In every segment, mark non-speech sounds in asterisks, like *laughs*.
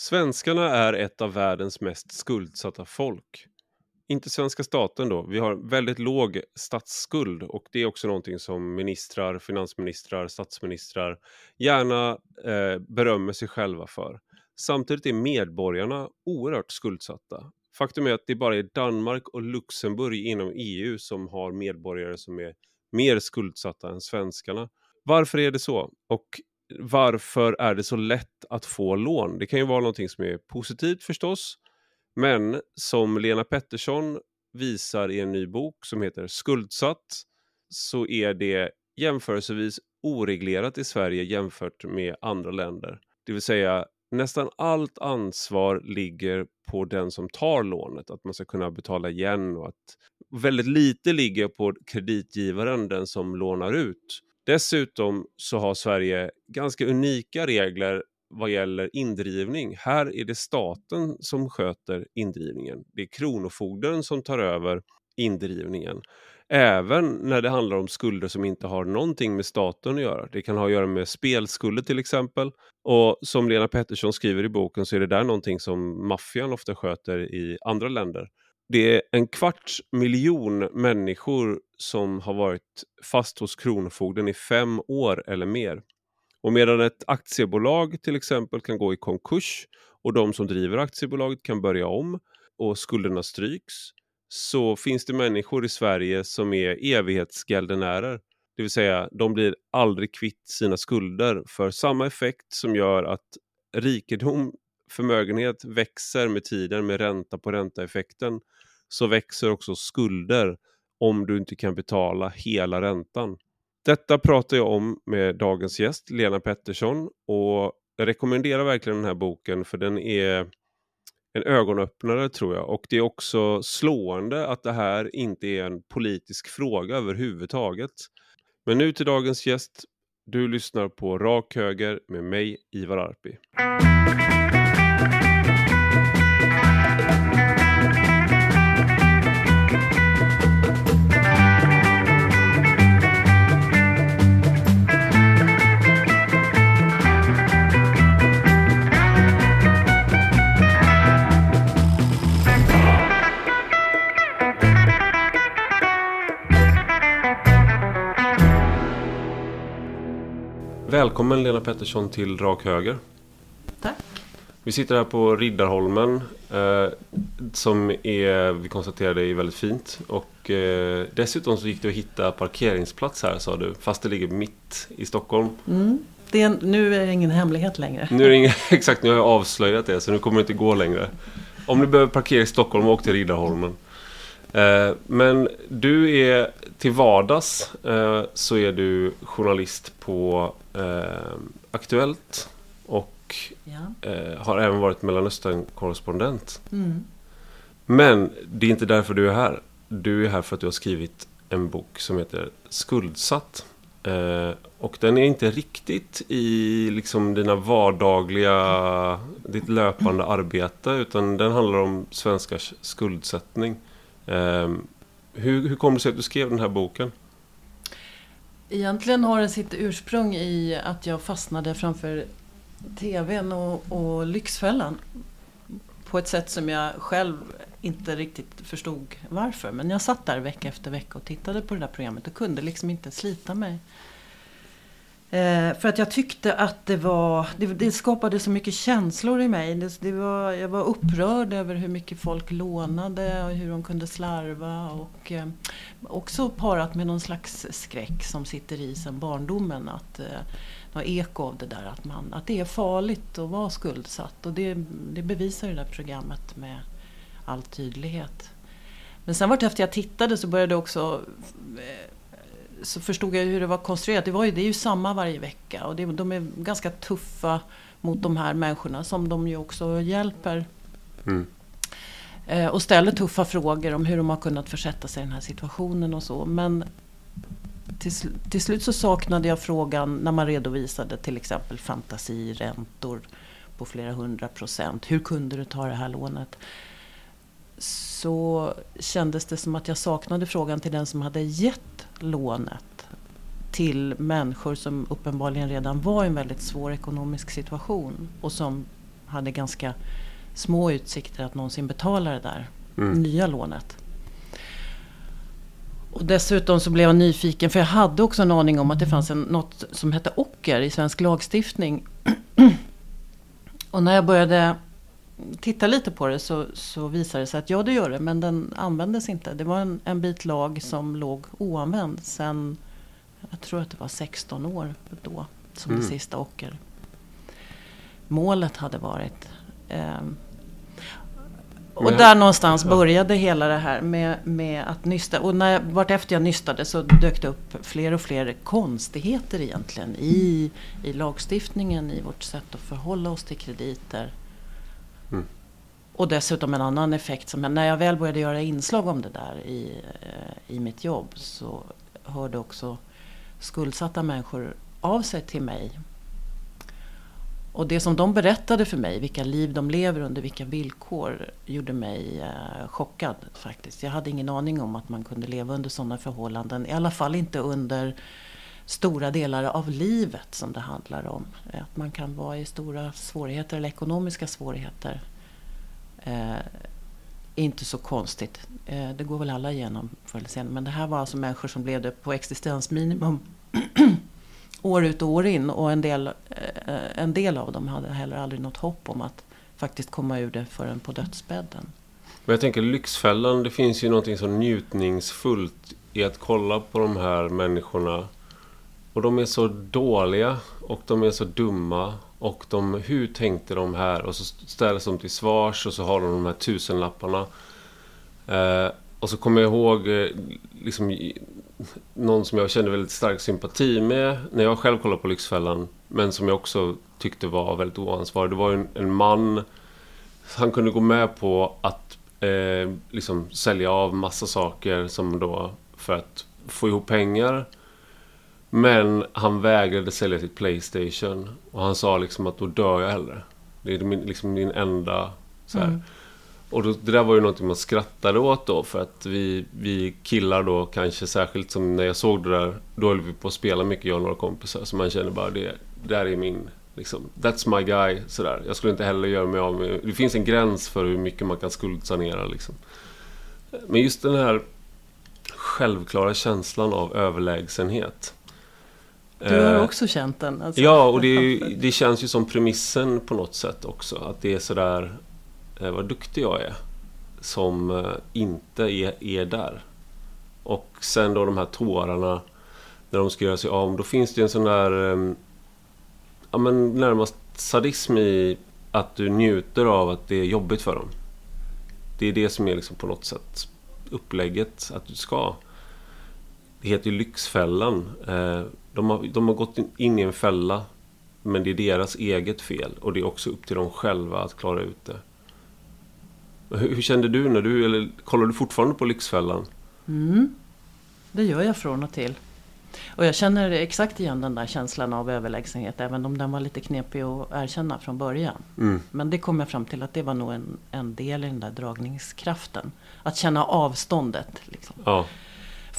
Svenskarna är ett av världens mest skuldsatta folk. Inte svenska staten då. Vi har väldigt låg statsskuld och det är också någonting som ministrar, finansministrar, statsministrar gärna eh, berömmer sig själva för. Samtidigt är medborgarna oerhört skuldsatta. Faktum är att det bara är Danmark och Luxemburg inom EU som har medborgare som är mer skuldsatta än svenskarna. Varför är det så? Och varför är det så lätt att få lån? Det kan ju vara någonting som är positivt förstås, men som Lena Pettersson visar i en ny bok som heter Skuldsatt så är det jämförelsevis oreglerat i Sverige jämfört med andra länder. Det vill säga nästan allt ansvar ligger på den som tar lånet, att man ska kunna betala igen och att väldigt lite ligger på kreditgivaren, den som lånar ut. Dessutom så har Sverige ganska unika regler vad gäller indrivning. Här är det staten som sköter indrivningen. Det är Kronofogden som tar över indrivningen. Även när det handlar om skulder som inte har någonting med staten att göra. Det kan ha att göra med spelskulder till exempel. Och som Lena Pettersson skriver i boken så är det där någonting som maffian ofta sköter i andra länder. Det är en kvarts miljon människor som har varit fast hos Kronofogden i fem år eller mer. Och medan ett aktiebolag till exempel kan gå i konkurs och de som driver aktiebolaget kan börja om och skulderna stryks så finns det människor i Sverige som är evighetsgäldenärer. Det vill säga, de blir aldrig kvitt sina skulder för samma effekt som gör att rikedom, förmögenhet växer med tiden med ränta på ränta-effekten så växer också skulder om du inte kan betala hela räntan. Detta pratar jag om med dagens gäst Lena Pettersson och jag rekommenderar verkligen den här boken för den är en ögonöppnare tror jag och det är också slående att det här inte är en politisk fråga överhuvudtaget. Men nu till dagens gäst. Du lyssnar på Rak Höger med mig, Ivar Arpi. Välkommen Lena Pettersson till Rak Höger. Tack. Vi sitter här på Riddarholmen eh, som är, vi konstaterade, är väldigt fint. Och eh, dessutom så gick det att hitta parkeringsplats här sa du, fast det ligger mitt i Stockholm. Mm. Det är, nu är det ingen hemlighet längre. Nu är ingen, *laughs* exakt, nu har jag avslöjat det så nu kommer det inte gå längre. Om du behöver parkera i Stockholm, åk till Riddarholmen. Eh, men du är till vardags eh, så är du journalist på eh, Aktuellt och ja. eh, har även varit Mellanöstern-korrespondent. Mm. Men det är inte därför du är här. Du är här för att du har skrivit en bok som heter Skuldsatt. Eh, och den är inte riktigt i liksom dina vardagliga, ditt löpande arbete utan den handlar om svenskars skuldsättning. Eh, hur, hur kom det sig att du skrev den här boken? Egentligen har det sitt ursprung i att jag fastnade framför TVn och, och Lyxfällan. På ett sätt som jag själv inte riktigt förstod varför. Men jag satt där vecka efter vecka och tittade på det där programmet och kunde liksom inte slita mig. Eh, för att jag tyckte att det var, det, det skapade så mycket känslor i mig. Det, det, var, jag var upprörd över hur mycket folk lånade och hur de kunde slarva. Och eh, också parat med någon slags skräck som sitter i sen barndomen. Att, eh, något eko av det där att, man, att det är farligt att vara skuldsatt. Och det, det bevisar det där programmet med all tydlighet. Men sen vart efter jag tittade så började också eh, så förstod jag hur det var konstruerat. Det, var ju, det är ju samma varje vecka och det, de är ganska tuffa mot de här människorna som de ju också hjälper. Mm. Eh, och ställer tuffa frågor om hur de har kunnat försätta sig i den här situationen och så. Men till, till slut så saknade jag frågan när man redovisade till exempel fantasiräntor på flera hundra procent. Hur kunde du ta det här lånet? Så kändes det som att jag saknade frågan till den som hade gett lånet till människor som uppenbarligen redan var i en väldigt svår ekonomisk situation och som hade ganska små utsikter att någonsin betala det där Mm. nya lånet. Och dessutom så blev jag nyfiken för jag hade också en aning om att det fanns en, något som hette ocker i svensk lagstiftning. *clears throat* och när jag började titta lite på det så, så visade det sig att ja det gör det men den användes inte. Det var en, en bit lag som låg oanvänd sen jag tror att det var 16 år då som Mm. det sista ocker. Målet hade varit. Ehm, och där någonstans Ja. började hela det här med, med att nysta. Och när jag, vartefter jag nystade så dök det upp fler och fler konstigheter egentligen i, i lagstiftningen, i vårt sätt att förhålla oss till krediter. Och dessutom en annan effekt som när jag väl började göra inslag om det där i, eh, i mitt jobb så hörde också skuldsatta människor av sig till mig. Och det som de berättade för mig, vilka liv de lever under, vilka villkor, gjorde mig eh, chockad faktiskt. Jag hade ingen aning om att man kunde leva under sådana förhållanden. I alla fall inte under stora delar av livet som det handlar om. Att man kan vara i stora svårigheter eller ekonomiska svårigheter. Eh, inte så konstigt. Eh, det går väl alla igenom förr eller senare. Men det här var alltså människor som levde på existensminimum *clears throat* år ut och år in. Och en del, eh, en del av dem hade heller aldrig något hopp om att faktiskt komma ur det förrän på dödsbädden. Men jag tänker Lyxfällan, det finns ju någonting så njutningsfullt i att kolla på de här människorna. Och de är så dåliga och de är så dumma. Och de, hur tänkte de här? Och så ställs de till svars och så har de de här tusenlapparna. Eh, och så kommer jag ihåg eh, liksom, någon som jag kände väldigt stark sympati med när jag själv kollade på Lyxfällan. Men som jag också tyckte var väldigt oansvarig. Det var ju en, en man han kunde gå med på att eh, liksom sälja av massa saker som då för att få ihop pengar. Men han vägrade sälja sitt Playstation. Och han sa liksom att då dör jag hellre. Det är min, liksom min enda... Så. Mm. Och då, det där var ju någonting man skrattade åt då. För att vi, vi killar då kanske särskilt som när jag såg det där. Då höll vi på att spela mycket jag och några kompisar. Så man känner bara det, det där är min... Liksom, that's my guy. Sådär. Jag skulle inte heller göra mig av med... Det finns en gräns för hur mycket man kan skuldsanera liksom. Men just den här självklara känslan av överlägsenhet. Du har Eh, också känt den? Alltså. Ja, och det, det känns ju som premissen på något sätt också. Att det är sådär, eh, vad duktig jag är. Som eh, inte är, är där. Och sen då de här tårarna när de ska göra sig av. Då finns det en sån där, eh, ja men närmast sadism i att du njuter av att det är jobbigt för dem. Det är det som är liksom på något sätt upplägget att du ska. Det heter ju Lyxfällan. Eh, De har, de har gått in i en fälla men det är deras eget fel och det är också upp till dem själva att klara ut det. Hur, hur kände du när du, eller kollar du fortfarande på Lyxfällan? Mm. Det gör jag från och till. Och jag känner exakt igen den där känslan av överlägsenhet även om den var lite knepig att erkänna från början. Mm. Men det kom jag fram till att det var nog en, en del i den där dragningskraften. Att känna avståndet. Liksom. Ja,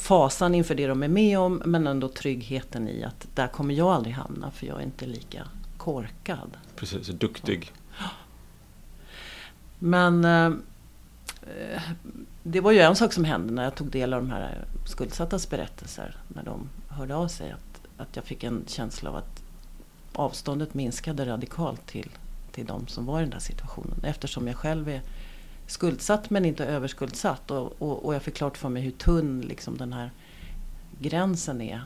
Fasan inför det de är med om men ändå tryggheten i att där kommer jag aldrig hamna för jag är inte lika korkad. precis. Duktig. Men eh, det var ju en sak som hände när jag tog del av de här skuldsattas berättelser. När de hörde av sig. Att, att jag fick en känsla av att avståndet minskade radikalt till, till de som var i den där situationen. Eftersom jag själv är skuldsatt men inte överskuldsatt. Och, och, och jag fick klart för mig hur tunn liksom den här gränsen är.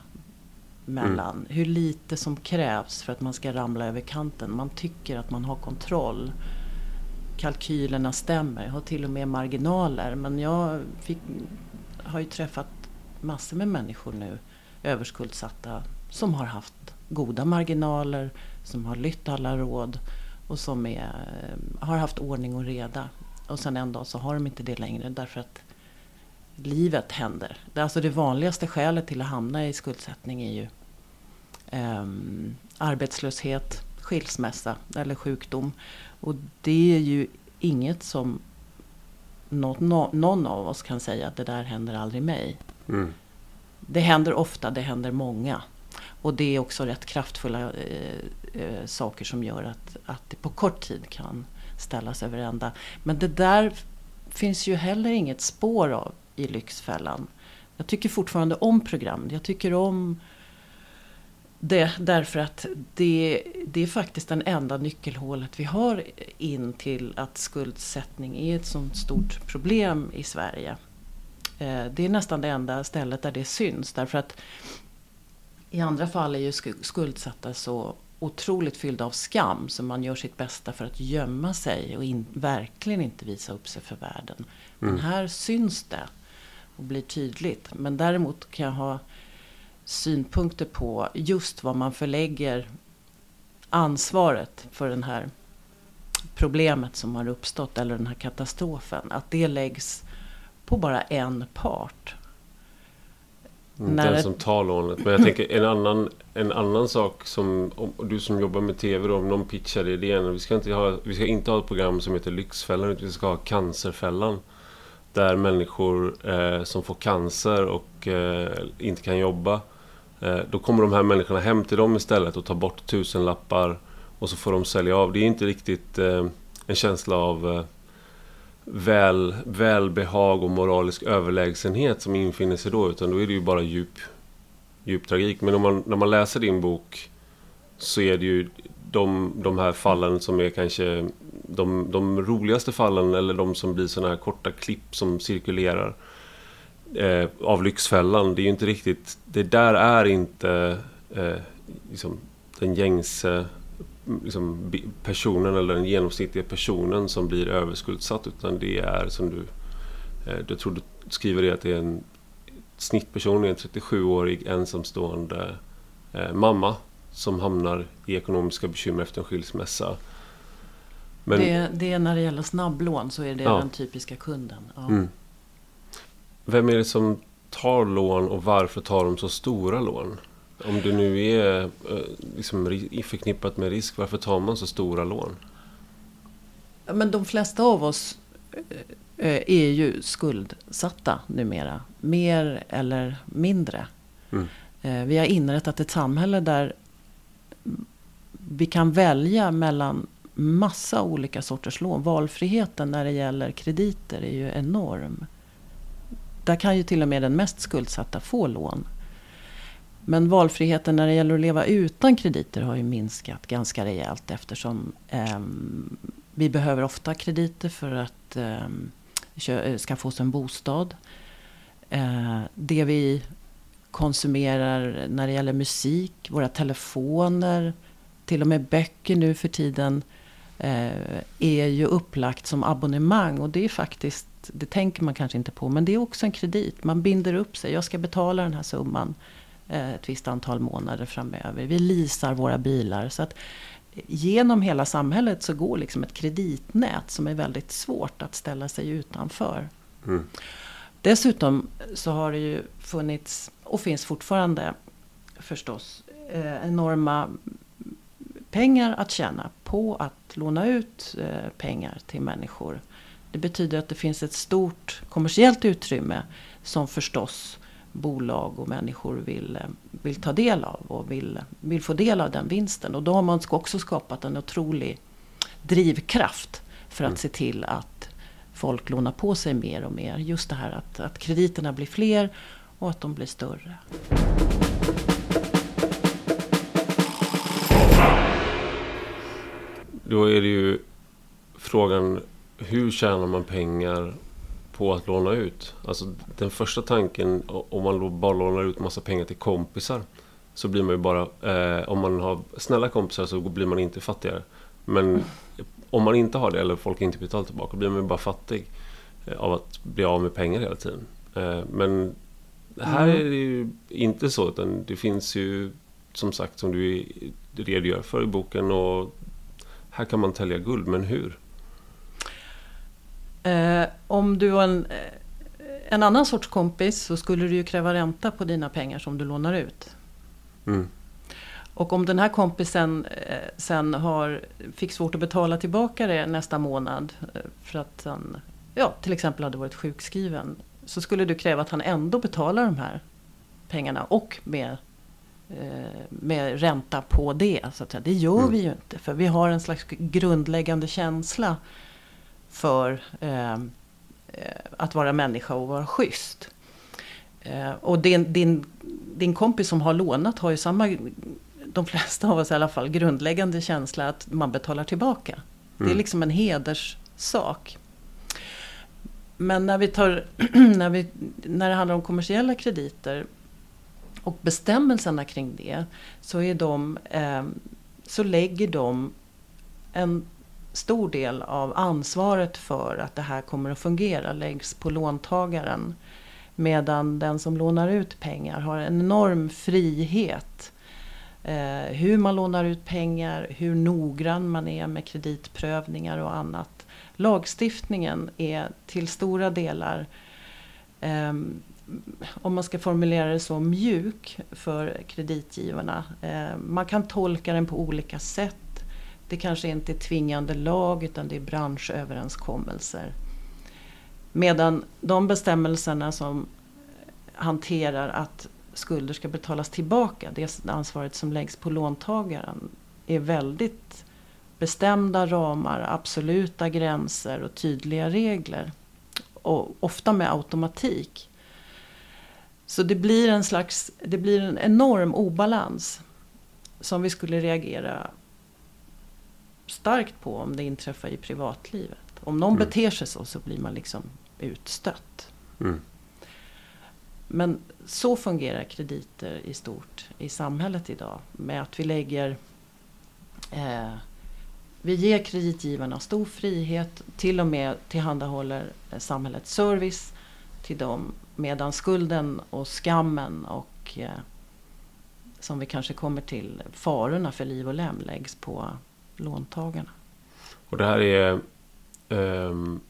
Mellan hur lite som krävs för att man ska ramla över kanten. Man tycker att man har kontroll kalkylerna stämmer. Jag har till och med marginaler. Men jag fick, har ju träffat massor med människor nu, överskuldsatta, som har haft goda marginaler, som har lytt alla råd och som är, har haft ordning och reda. Och sen en dag så har de inte det längre därför att livet händer. Det, alltså det vanligaste skälet till att hamna i skuldsättning är ju ehm, arbetslöshet, skilsmässa eller sjukdom. Och det är ju inget som något, nå- någon av oss kan säga att det där händer aldrig mig. Mm. Det händer ofta, det händer många. Och det är också rätt kraftfulla eh, eh, saker som gör att, att det på kort tid kan ställas över ända. Men det där finns ju heller inget spår av i Lyxfällan. Jag tycker fortfarande om programmet. Jag tycker om det därför att det, det är faktiskt den enda nyckelhålet vi har in till att skuldsättning är ett sånt stort problem i Sverige. Eh, det är nästan det enda stället där det syns. Därför att i andra fall är ju skuldsatta så otroligt fyllda av skam så man gör sitt bästa för att gömma sig och in, verkligen inte visa upp sig för världen. Mm. Men här syns det och blir tydligt. Men däremot kan jag ha synpunkter på just vad man förlägger ansvaret för det här problemet som har uppstått eller den här katastrofen. Att det läggs på bara en part. Mm, den det... som tar lånet. Men jag tänker en annan, en annan sak som om, du som jobbar med TV då, om någon pitchar idén. Vi ska, inte ha, vi ska inte ha ett program som heter Lyxfällan utan vi ska ha Cancerfällan. Där människor eh, som får cancer och eh, inte kan jobba. Eh, då kommer de här människorna hem till dem istället och tar bort tusenlappar. Och så får de sälja av. Det är inte riktigt eh, en känsla av eh, väl, välbehag och moralisk överlägsenhet som infinner sig då. Utan då är det ju bara djup, djup tragik. Men om man, när man läser din bok så är det ju de, de här fallen som är kanske de, de roligaste fallen eller de som blir sådana här korta klipp som cirkulerar eh, av Lyxfällan. Det är ju inte riktigt, det där är inte eh, liksom, den gängse liksom, personen eller den genomsnittliga personen som blir överskuldsatt. Utan det är som du, eh, jag tror du skriver det att det är en snittperson, en 37-årig ensamstående eh, mamma som hamnar i ekonomiska bekymmer efter en skilsmässa. Men, det, det är när det gäller snabblån så är det ja. den typiska kunden. Ja. Mm. Vem är det som tar lån och varför tar de så stora lån? Om det nu är eh, liksom, förknippat med risk, varför tar man så stora lån? Men de flesta av oss eh, är ju skuldsatta numera. Mer eller mindre. Mm. Eh, vi har inrättat ett samhälle där vi kan välja mellan massa olika sorters lån. Valfriheten när det gäller krediter är ju enorm. Där kan ju till och med den mest skuldsatta få lån. Men valfriheten när det gäller att leva utan krediter har ju minskat ganska rejält eftersom eh, vi behöver ofta krediter för att ehm, eh, skaffa oss en bostad. Eh, det vi konsumerar när det gäller musik, våra telefoner, till och med böcker nu för tiden eh, är ju upplagt som abonnemang och det är faktiskt, det tänker man kanske inte på, men det är också en kredit. Man binder upp sig, jag ska betala den här summan eh, ett visst antal månader framöver. Vi leasar våra bilar. Så att genom hela samhället så går liksom ett kreditnät som är väldigt svårt att ställa sig utanför. Mm. Dessutom så har det ju funnits, och finns fortfarande förstås, eh, enorma pengar att tjäna på att låna ut eh, pengar till människor. Det betyder att det finns ett stort kommersiellt utrymme som förstås bolag och människor vill, eh, vill ta del av och vill, vill få del av den vinsten. Och då har man också skapat en otrolig drivkraft för att mm. se till att folk lånar på sig mer och mer. Just det här att, att krediterna blir fler och att de blir större. Då är det ju frågan hur tjänar man pengar på att låna ut? Alltså den första tanken om man bara lånar ut massa pengar till kompisar så blir man ju bara, eh, om man har snälla kompisar så blir man inte fattigare. Men om man inte har det eller folk inte betalar tillbaka blir man ju bara fattig eh, av att bli av med pengar hela tiden. Eh, men här mm. är det ju inte så utan det finns ju som sagt som du redogör för i boken och här kan man tälja guld, men hur? Eh, om du var en, eh, en annan sorts kompis så skulle du ju kräva ränta på dina pengar som du lånar ut. Mm. Och om den här kompisen eh, sen har, fick svårt att betala tillbaka det nästa månad eh, för att han ja, till exempel hade varit sjukskriven. Så skulle du kräva att han ändå betalar de här pengarna och med med ränta på det. Så att säga. Det gör mm. vi ju inte. För vi har en slags grundläggande känsla för eh, eh att vara människa och vara schysst. Eh, och din, din, din kompis som har lånat har ju samma, de flesta av oss i alla fall, grundläggande känsla att man betalar tillbaka. Mm. Det är mm. liksom en hederssak. Men när, vi tar, *clears throat* när, vi, när det handlar om kommersiella krediter och bestämmelserna kring det så, är de, eh, så lägger de en stor del av ansvaret för att det här kommer att fungera läggs på låntagaren. Medan den som lånar ut pengar har en enorm frihet. Eh, hur man lånar ut pengar, hur noggrann man är med kreditprövningar och annat. Lagstiftningen är till stora delar, eh, om man ska formulera det så, mjuk för kreditgivarna. Eh, man kan tolka den på olika sätt. Det kanske inte är tvingande lag utan det är branschöverenskommelser. Medan de bestämmelserna som hanterar att skulder ska betalas tillbaka, det ansvaret som läggs på låntagaren, är väldigt bestämda ramar, absoluta gränser och tydliga regler. Och ofta med automatik. Så det blir en slags, det blir en enorm obalans som vi skulle reagera starkt på om det inträffar i privatlivet. Om någon mm. beter sig så, så blir man liksom utstött. Mm. Men så fungerar krediter i stort i samhället idag. Med att vi lägger eh, vi ger kreditgivarna stor frihet, till och med tillhandahåller samhället service till dem. Medan skulden och skammen och eh, som vi kanske kommer till, farorna för liv och lem läggs på låntagarna. Och det här är um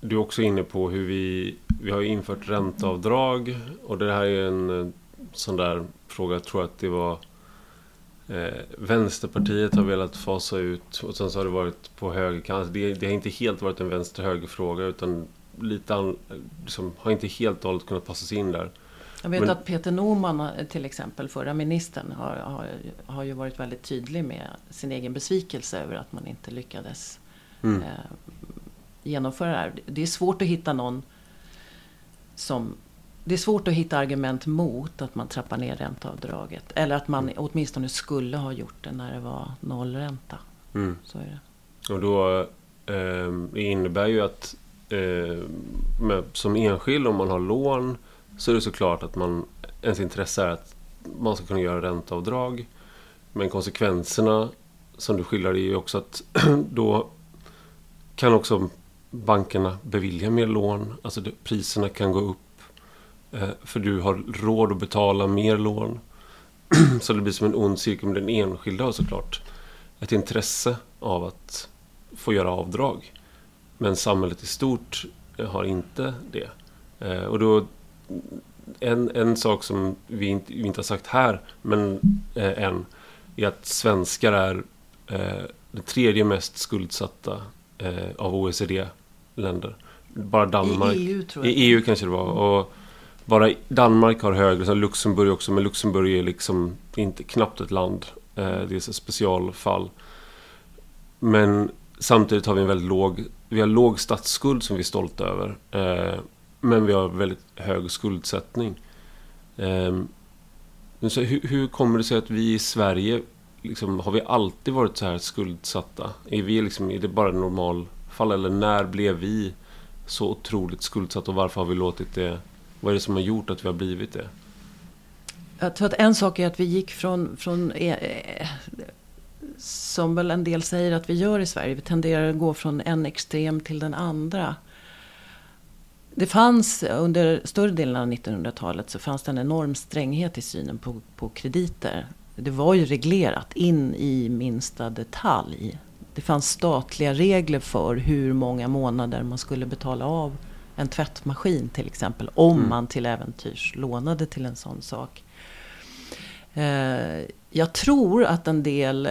du är också inne på hur vi, vi har infört ränteavdrag och det här är en eh, sån där fråga, jag tror att det var eh, Vänsterpartiet har velat fasa ut och sen så har det varit på högerkanten. Det, det har inte helt varit en vänster-höger-fråga utan lite an, liksom, har inte helt och hållet kunnat passas in där. Jag vet Men, att Peter Norman eh, till exempel, förra ministern, har, har, har ju varit väldigt tydlig med sin egen besvikelse över att man inte lyckades mm. eh, genomföra det här. Det är svårt att hitta någon som... Det är svårt att hitta argument mot att man trappar ner ränteavdraget. Eller att man åtminstone skulle ha gjort det när det var nollränta. Mm. Så är det. Och då eh, innebär ju att eh, med, som enskild om man har lån så är det såklart att man, ens intresse är att man ska kunna göra ränteavdrag. Men konsekvenserna som du skildrar är ju också att *clears throat* då kan också bankerna bevilja mer lån. Alltså det, priserna kan gå upp. Eh, för du har råd att betala mer lån. *clears throat* så det blir som en ond cirkel. Men den enskilda har såklart ett intresse av att få göra avdrag. Men samhället i stort har inte det. Eh, och då en, en sak som vi inte, vi inte har sagt här, men eh, än, är att svenskar är eh, det tredje mest skuldsatta eh, av OECD länder. Bara Danmark. I EU tror jag. I EU kanske det var. Och bara Danmark har högre, sen Luxemburg också. Men Luxemburg är liksom inte knappt ett land. Eh, det är ett specialfall. Men samtidigt har vi en väldigt låg, vi har låg statsskuld som vi är stolta över. Men vi har väldigt hög skuldsättning. Ehm, så hur, hur kommer det sig att vi i Sverige, liksom, har vi alltid varit så här skuldsatta? Är, vi liksom, är det bara normalfall? Eller när blev vi så otroligt skuldsatta och varför har vi låtit det? Vad är det som har gjort att vi har blivit det? Jag tror att en sak är att vi gick från, från eh, eh, som väl en del säger att vi gör i Sverige. Vi tenderar att gå från en extrem till den andra. Det fanns under större delen av 1900-talet så fanns det en enorm stränghet i synen på, på krediter. Det var ju reglerat in i minsta detalj. Det fanns statliga regler för hur många månader man skulle betala av en tvättmaskin till exempel. Om mm. man till äventyrs lånade till en sån sak. Eh, jag tror att en del,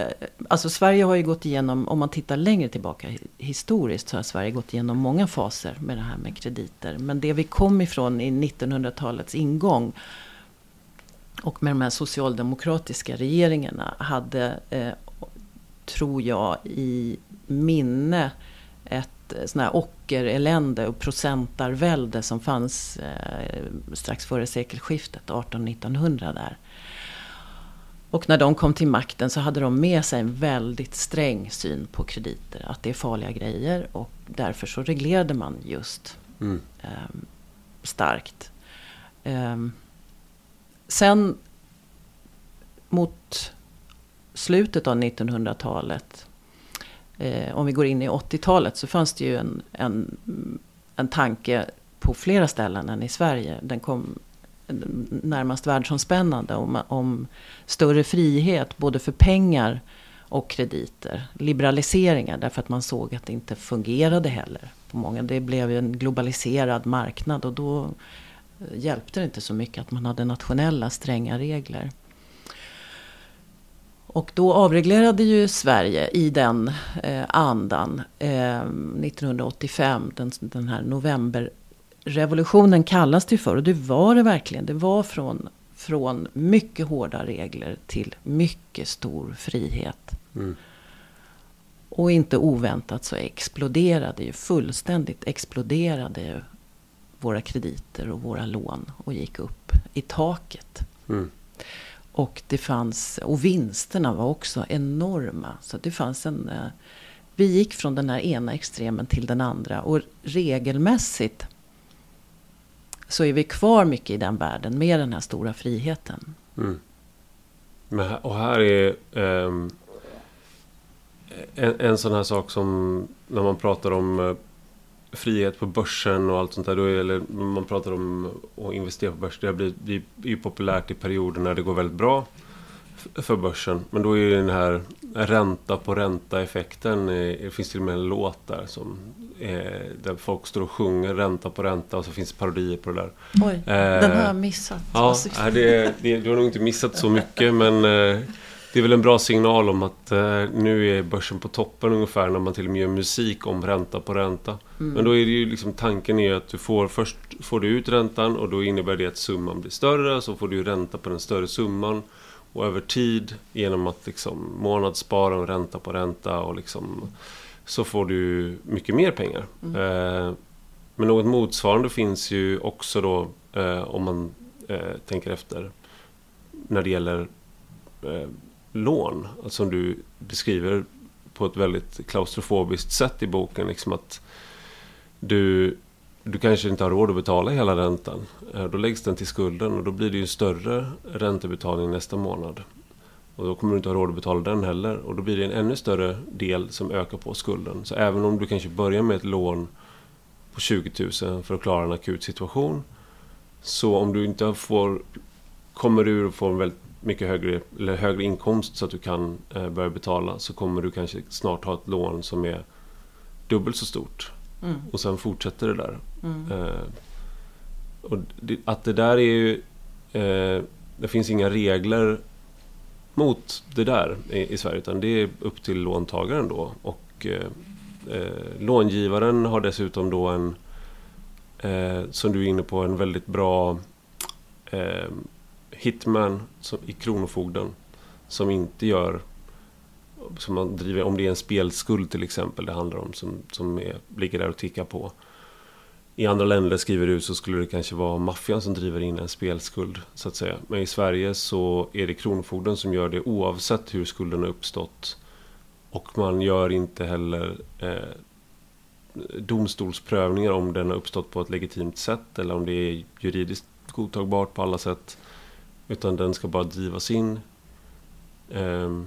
alltså Sverige har ju gått igenom, om man tittar längre tillbaka historiskt, så har Sverige gått igenom många faser med det här med krediter. Men det vi kom ifrån i 1900-talets ingång och med de här socialdemokratiska regeringarna hade, eh, tror jag, i minne ett sånt sån här ockerelände och procentarvälde som fanns eh, strax före sekelskiftet, 1800-1900 där. Och när de kom till makten så hade de med sig en väldigt sträng syn på krediter. Att det är farliga grejer och därför så reglerade man just mm. eh, starkt. Eh, sen mot slutet av 1900-talet, eh, om vi går in i 80-talet, så fanns det ju en, en, en tanke på flera ställen än i Sverige. Den kom närmast världsomspännande om, om större frihet både för pengar och krediter. Liberaliseringar därför att man såg att det inte fungerade heller. På många. Det blev ju en globaliserad marknad och då eh, hjälpte det inte så mycket att man hade nationella stränga regler. Och då avreglerade ju Sverige i den eh, andan eh, 1985, den, den här novemberrevolutionen kallas det för. Och det var det verkligen. Det var från, från mycket hårda regler till mycket stor frihet. Mm. Och inte oväntat så exploderade ju fullständigt exploderade ju våra krediter och våra lån och gick upp i taket. Mm. Och det fanns, och vinsterna var också enorma. Så det fanns en, eh, vi gick från den här ena extremen till den andra. Och regelmässigt så är vi kvar mycket i den världen med den här stora friheten. Mm. Men, och här är um, en, en sån här sak som när man pratar om uh, frihet på börsen och allt sånt där. Då, eller man pratar om att investera på börsen. Det blir, blir, blir populärt i perioder när det går väldigt bra för börsen. Men då är den här ränta på ränta-effekten. Det finns till och med en låt där som är, där folk står och sjunger ränta på ränta och så finns det parodier på det där. Oj, eh, den har jag missat. Ja, det, det, du har nog inte missat så mycket men eh, det är väl en bra signal om att eh, nu är börsen på toppen ungefär när man till och med gör musik om ränta på ränta. Mm. Men då är det ju liksom tanken är att du får först får du ut räntan och då innebär det att summan blir större. Så får du ränta på den större summan. Och över tid genom att liksom månadsspara och ränta på ränta och liksom så får du mycket mer pengar. Mm. Eh, men något motsvarande finns ju också då eh, om man eh, tänker efter när det gäller eh, lån. Alltså som du beskriver på ett väldigt klaustrofobiskt sätt i boken. Liksom att du, du kanske inte har råd att betala hela räntan. Eh, då läggs den till skulden och då blir det ju en större räntebetalning nästa månad. Och då kommer du inte ha råd att betala den heller. Och då blir det en ännu större del som ökar på skulden. Så även om du kanske börjar med ett lån på 20 000 för att klara en akut situation. Så om du inte får, kommer ur och får en väldigt mycket högre, eller högre inkomst så att du kan eh, börja betala så kommer du kanske snart ha ett lån som är dubbelt så stort. Mm. Och sen fortsätter det där. Mm. Eh, och det, att det där är ju... Eh, det finns inga regler mot det där i, i, Sverige utan det är upp till låntagaren då. Och eh, eh, långivaren har dessutom då en, eh, som du är inne på, en väldigt bra hitman som, i Kronofogden som inte gör som man driver, om det är en spelskuld till exempel det handlar om som, som är, ligger där och tickar på. I andra länder skriver du så skulle det kanske vara maffian som driver in en spelskuld så att säga. Men i Sverige så är det Kronofogden som gör det oavsett hur skulden har uppstått. Och man gör inte heller eh, domstolsprövningar om den har uppstått på ett legitimt sätt eller om det är juridiskt godtagbart på alla sätt. Utan den ska bara drivas in. Eh,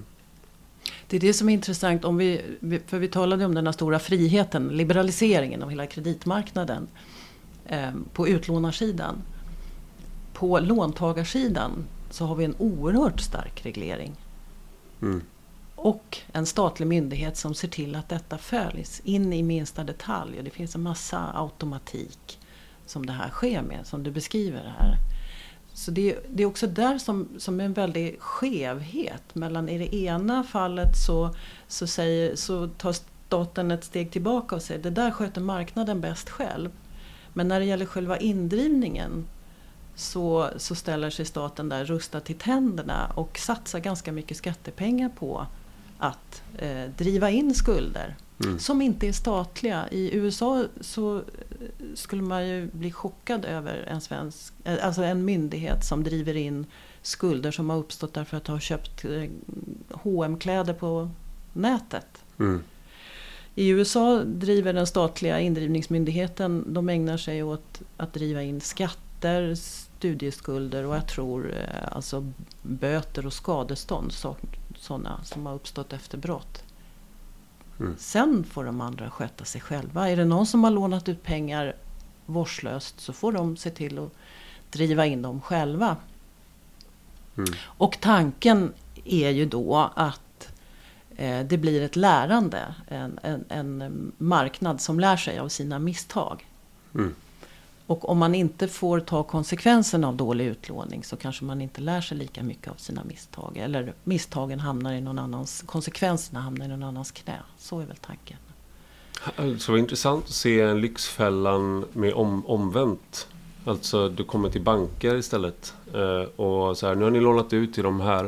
det är det som är intressant. Om vi, för vi talade om den här stora friheten, liberaliseringen av hela kreditmarknaden. Um, på utlånarsidan. På låntagarsidan så har vi en oerhört stark reglering. Mm. Och en statlig myndighet som ser till att detta följs in i minsta detalj. Och det finns en massa automatik som det här sker med, som du beskriver här. Så det, det, är också där som, som en väldig skevhet. Mellan i det ena fallet så, så, säger, så tar staten ett steg tillbaka och säger det där sköter marknaden bäst själv. Men när det gäller själva indrivningen så, så ställer sig staten där rustad till tänderna och satsar ganska mycket skattepengar på att eh, driva in skulder mm. som inte är statliga. I USA så eh, skulle man ju bli chockad över en, svensk, eh, alltså en myndighet som driver in skulder som har uppstått därför att ha köpt hm kläder på nätet. Mm. I USA driver den statliga indrivningsmyndigheten, de ägnar sig åt att driva in skatter, studieskulder och jag tror eh, alltså böter och skadestånd. Sådana som har uppstått efter brott. Mm. Sen får de andra sköta sig själva. Är det någon som har lånat ut pengar vårdslöst så får de se till att driva in dem själva. Mm. Och tanken är ju då att eh, det blir ett lärande. En, en, en, marknad som lär sig av sina misstag. Mm. Och om man inte får ta konsekvenserna av dålig utlåning så kanske man inte lär sig lika mycket av sina misstag. Eller misstagen hamnar i någon annans, konsekvenserna hamnar i någon annans knä. Så är väl tanken. Alltså det var intressant att se Lyxfällan med om, omvänt. Alltså du kommer till banker istället. Eh, och så här, nu har ni lånat ut till de här.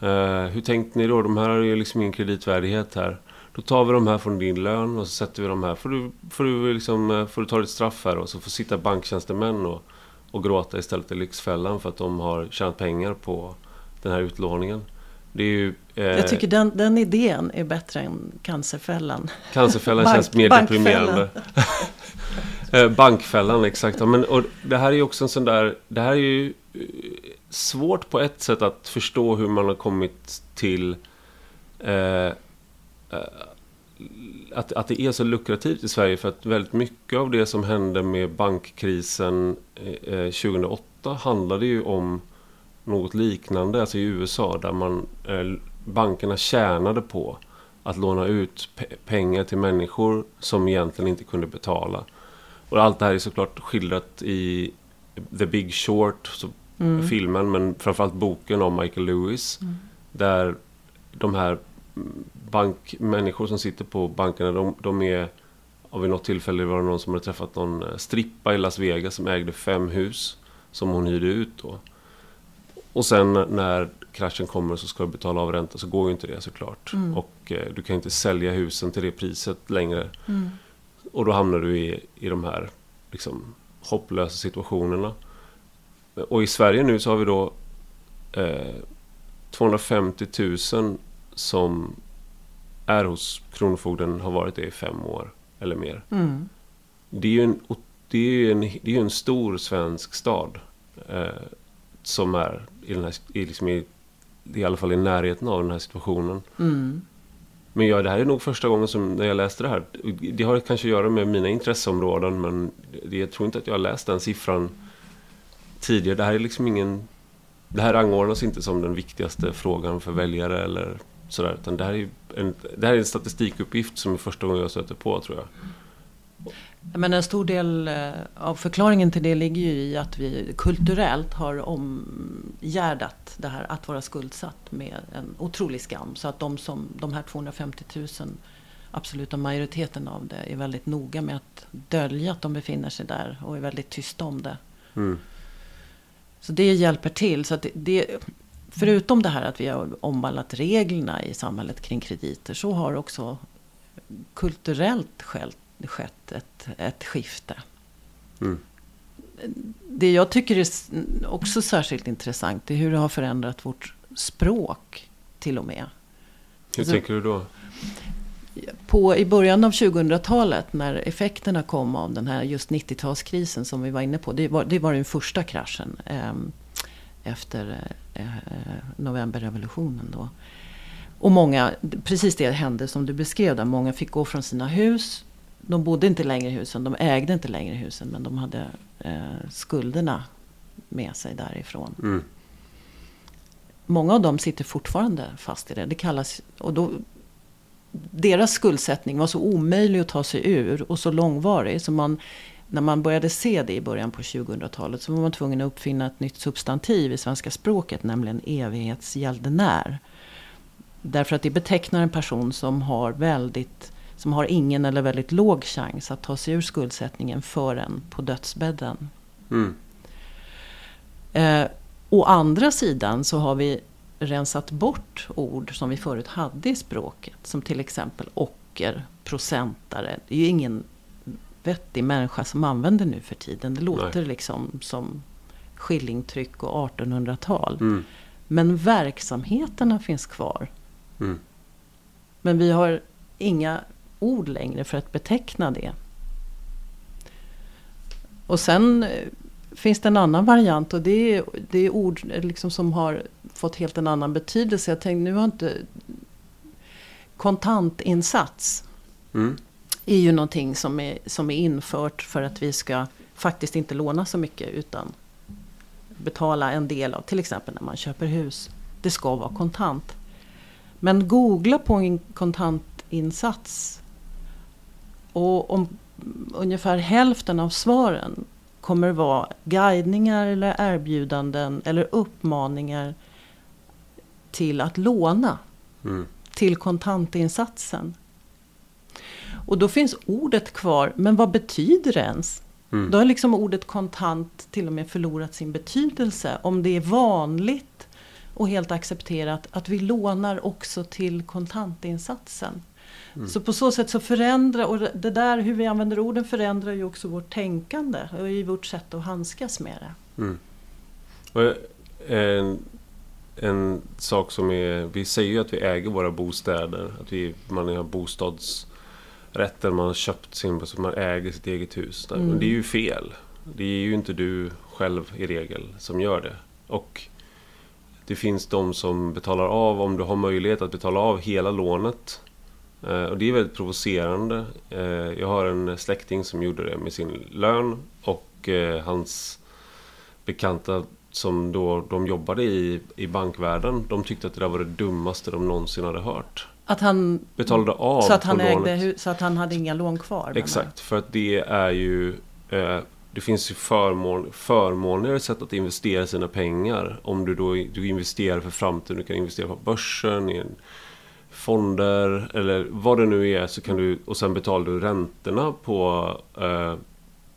Eh, hur tänkte ni då? De här har ju liksom ingen kreditvärdighet här. Då tar vi de här från din lön och så sätter vi de här. Får du, får du, liksom, eh, får du ta ditt straff här och så får sitta banktjänstemän och, och gråta istället i Lyxfällan för att de har tjänat pengar på den här utlåningen. Det är ju, eh, Jag tycker den, den idén är bättre än Cancerfällan. Cancerfällan Bank, känns mer deprimerande. *laughs* Eh, bankfällan, exakt. Men, och det här är ju också en sån där... Det här är ju eh, svårt på ett sätt att förstå hur man har kommit till... Eh, att, att det är så lukrativt i Sverige för att väldigt mycket av det som hände med bankkrisen eh, 2008 handlade ju om något liknande, alltså i USA där man, eh, bankerna tjänade på att låna ut pe pengar till människor som egentligen inte kunde betala. Och allt det här är såklart skildrat i The Big Short, mm. filmen, men framförallt boken om Michael Lewis. Mm. Där de här bankmänniskor som sitter på bankerna, de, de är... Av vid något tillfälle var det någon som hade träffat någon eh, strippa i Las Vegas som ägde fem hus som hon hyrde ut då. Och sen när kraschen kommer så ska du betala av ränta så går ju inte det såklart. Mm. Och eh, du kan inte sälja husen till det priset längre. Mm. Och då hamnar du i, i de här liksom, hopplösa situationerna. Och i Sverige nu så har vi då eh, 250 000 som är hos Kronofogden har varit det i fem år eller mer. Mm. Det är ju en, det är en, det är en stor svensk stad eh, som är i, den här, i, liksom i, i alla fall i närheten av den här situationen. Mm. Men ja, det här är nog första gången som när jag läste det här. Det har kanske att göra med mina intresseområden men det, jag tror inte att jag har läst den siffran tidigare. Det här är liksom ingen... Det här rangordnas inte som den viktigaste frågan för väljare eller sådär. Utan det här, är en, det här är en statistikuppgift som är första gången jag stöter på tror jag. Men en stor del eh, av förklaringen till det ligger ju i att vi kulturellt har omgärdat det här att vara skuldsatt med en otrolig skam. Så att de, som, de här 250 000, absoluta majoriteten av det, är väldigt noga med att dölja att de befinner sig där och är väldigt tysta om det. Mm. Så det hjälper till. Så det, det, förutom det här att vi har omvandlat reglerna i samhället kring krediter så har också kulturellt skett ett, ett skifte. Mm. Det jag tycker är också särskilt intressant är hur det har förändrat vårt språk till och med. Hur alltså, tänker du då? På, I början av 2000-talet när effekterna kom av den här just 90-talskrisen som vi var inne på. Det var, det var den första kraschen. Eh, efter eh, novemberrevolutionen. Då. Och många, precis det hände som du beskrev där. Många fick gå från sina hus. De bodde inte längre i husen, de ägde inte längre husen. Men de hade eh, skulderna med sig därifrån. Mm. Många av dem sitter fortfarande fast i det. Det kallas, och då, deras skuldsättning var så omöjlig att ta sig ur och så långvarig. Så man när man började se det i början på 2000-talet så var man tvungen att uppfinna ett nytt substantiv i svenska språket, nämligen evighetsgäldenär. Därför att det betecknar en person som har väldigt som har ingen eller väldigt låg chans att ta sig ur skuldsättningen förrän på dödsbädden. Mm. Eh, å andra sidan så har vi rensat bort ord som vi förut hade i språket. Som till exempel ocker, procentare. Det är ju ingen vettig människa som använder nu för tiden. Det låter Nej. liksom som skillingtryck och 1800-tal. Mm. Men verksamheterna finns kvar. Mm. Men vi har inga ord längre för att beteckna det. Och sen eh, finns det en annan variant och det är, det är ord liksom som har fått helt en annan betydelse. Jag tänkte nu har inte kontantinsats mm. Är ju någonting som är, som är infört för att vi ska faktiskt inte låna så mycket utan betala en del av, till exempel när man köper hus. Det ska vara kontant. Men googla på en kontantinsats och om ungefär hälften av svaren kommer vara guidningar eller erbjudanden eller uppmaningar till att låna. Mm. Till kontantinsatsen. Och då finns ordet kvar, men vad betyder det ens? Mm. Då har liksom ordet kontant till och med förlorat sin betydelse. Om det är vanligt och helt accepterat att vi lånar också till kontantinsatsen. Mm. Så på så sätt så förändrar, och det där hur vi använder orden förändrar ju också vårt tänkande och i vårt sätt att handskas med det. Mm. En, en sak som är, vi säger ju att vi äger våra bostäder, att vi, man har bostadsrätter, man har köpt sin, så man äger sitt eget hus. Mm. Men det är ju fel. Det är ju inte du själv i regel som gör det. Och det finns de som betalar av, om du har möjlighet att betala av hela lånet Eh, och det är väldigt provocerande. Eh, jag har en släkting som gjorde det med sin lön och eh, hans bekanta som då de jobbade i, i bankvärlden, de tyckte att det där var det dummaste de någonsin hade hört. Att han betalade av så att han, ägde, så att han hade inga lån kvar? Exakt, för att det är ju det finns ju förmån, förmånligare sätt att investera sina pengar. Om du då du investerar för framtiden. Du kan investera på börsen, i fonder eller vad det nu är så kan du och sen betalar du räntorna på, eh,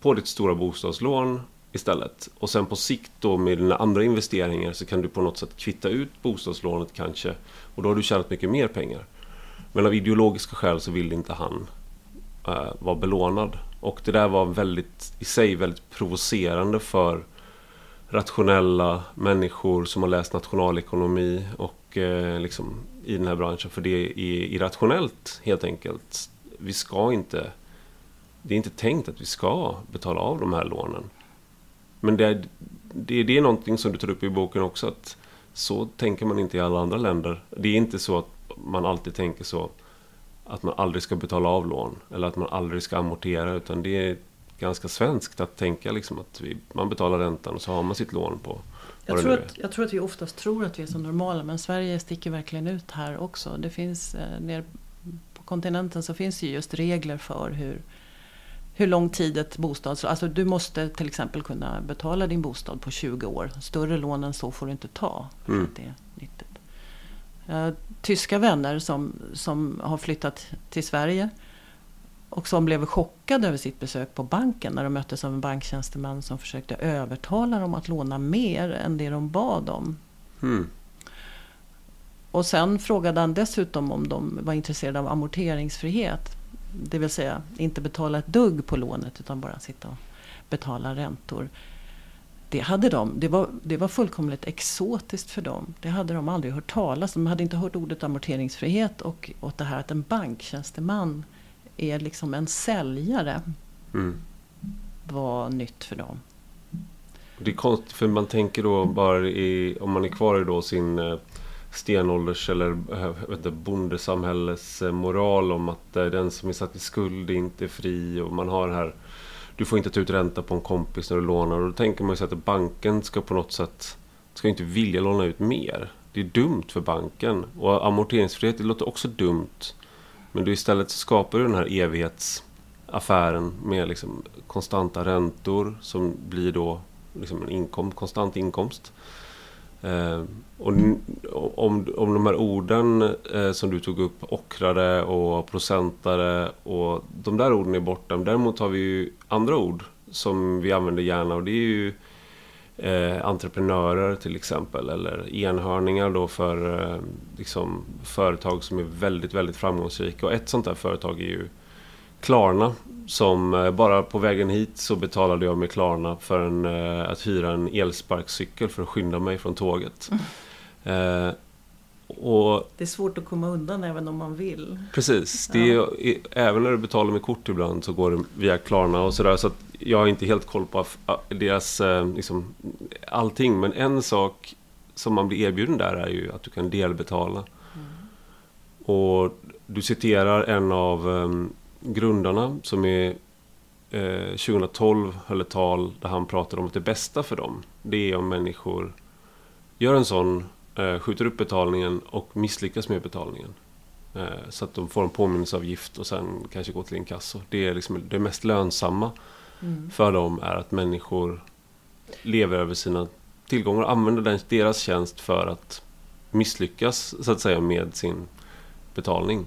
på ditt stora bostadslån istället. Och sen på sikt då med dina andra investeringar så kan du på något sätt kvitta ut bostadslånet kanske. Och då har du tjänat mycket mer pengar. Men av ideologiska skäl så ville inte han eh, vara belånad. Och det där var väldigt i sig väldigt provocerande för rationella människor som har läst nationalekonomi och eh, liksom i den här branschen. För det är irrationellt helt enkelt. Vi ska inte... Det är inte tänkt att vi ska betala av de här lånen. Men det är, det, det är någonting som du tar upp i boken också. att Så tänker man inte i alla andra länder. Det är inte så att man alltid tänker så att man aldrig ska betala av lån. Eller att man aldrig ska amortera. Utan det är ganska svenskt att tänka liksom att vi, man betalar räntan och så har man sitt lån på jag tror, att, jag tror att vi oftast tror att vi är så normala men Sverige sticker verkligen ut här också. Det finns eh, ner på kontinenten så finns det just regler för hur, hur lång tid ett bostad... Alltså du måste till exempel kunna betala din bostad på 20 år. Större lån än så får du inte ta. För mm. att det är nyttigt. Eh, tyska vänner som, som har flyttat till Sverige och som blev chockade över sitt besök på banken när de möttes av en banktjänsteman som försökte övertala dem att låna mer än det de bad om. Mm. Och sen frågade han dessutom om de var intresserade av amorteringsfrihet. Det vill säga inte betala ett dugg på lånet utan bara sitta och betala räntor. Det, hade de, det, var, det var fullkomligt exotiskt för dem. Det hade de aldrig hört talas om. De hade inte hört ordet amorteringsfrihet och, och det här att en banktjänsteman är liksom en säljare. Mm. var nytt för dem. Det är konstigt för man tänker då bara i, om man är kvar i då sin eh, stenålders eller eh, inte, bondesamhälles eh, moral om att den som är satt i skuld inte är fri och man har här du får inte ta ut ränta på en kompis när du lånar och då tänker man sig att banken ska på något sätt ska inte vilja låna ut mer. Det är dumt för banken och amorteringsfrihet det låter också dumt. Men du istället skapar du den här evighetsaffären med liksom konstanta räntor som blir då liksom en inkom, konstant inkomst. Eh, och om, om de här orden eh, som du tog upp, ockrare och procentare och de där orden är borta. Däremot har vi ju andra ord som vi använder gärna och det är ju eh, entreprenörer till exempel. Eller enhörningar då för eh, liksom, företag som är väldigt, väldigt framgångsrika. Och ett sånt där företag är ju Klarna. Som eh, bara på vägen hit så betalade jag med Klarna för en, eh, att hyra en elsparkcykel för att skynda mig från tåget. Mm. Eh, och, det är svårt att komma undan även om man vill. Precis. Det är, ja. även när du betalar med kort ibland så går det via Klarna och sådär. Så att jag har inte helt koll på deras eh, liksom, allting. Men en sak som man blir erbjuden där är ju att du kan delbetala. Mm. Och du citerar en av um, grundarna som är eh, 2012 höll ett tal där han pratade om att det bästa för dem det är om människor gör en sån eh, skjuter upp betalningen och misslyckas med betalningen. Eh, så att de får en påminnelseavgift och sen kanske går till inkasso. Det är liksom det mest lönsamma mm. för dem är att människor lever över sina tillgångar och använder deras tjänst för att misslyckas så att säga med sin betalning.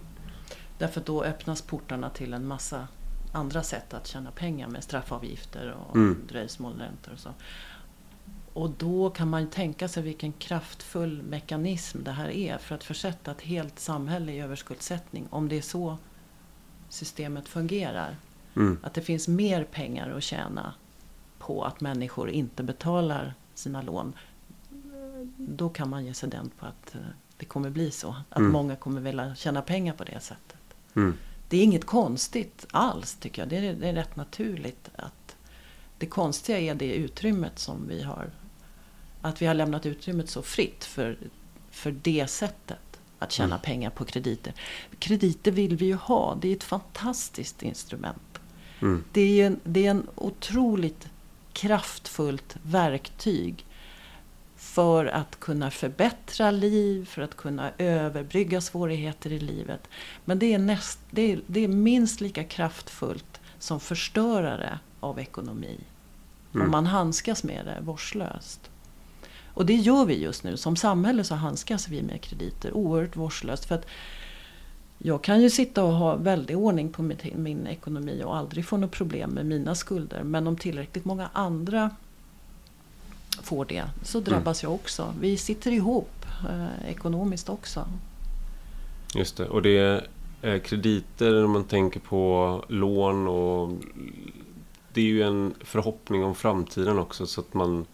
Därför då öppnas portarna till en massa andra sätt att tjäna pengar med straffavgifter och mm. dröjsmålräntor och så. Och då kan man ju tänka sig vilken kraftfull mekanism det här är för att försätta ett helt samhälle i överskuldsättning. Om det är så systemet fungerar. Mm. Att det finns mer pengar att tjäna på att människor inte betalar sina lån. Då kan man ge sig den på att eh, det kommer bli så. Att mm. många kommer vilja tjäna pengar på det sättet. Mm. Det är inget konstigt alls tycker jag. Det är, det är rätt naturligt. att Det konstiga är det utrymmet som vi har att vi har lämnat utrymmet så fritt för, för det sättet att tjäna mm. pengar på krediter. Krediter vill vi ju ha. Det är ett fantastiskt instrument. Mm. Det, är en, det är en otroligt kraftfullt verktyg för att kunna förbättra liv, för att kunna överbrygga svårigheter i livet. Men det är, näst, det är, det är minst lika kraftfullt som förstörare av ekonomi. Mm. Om man handskas med det vårdslöst. Och det gör vi just nu. Som samhälle så handskas vi med krediter oerhört vårdslöst. För att jag kan ju sitta och ha väldig ordning på min ekonomi och aldrig få något problem med mina skulder. Men om tillräckligt många andra får det så drabbas mm. jag också. Vi sitter ihop eh, ekonomiskt också. Just det. Och det är krediter när man tänker på lån och det är ju en förhoppning om framtiden också så att man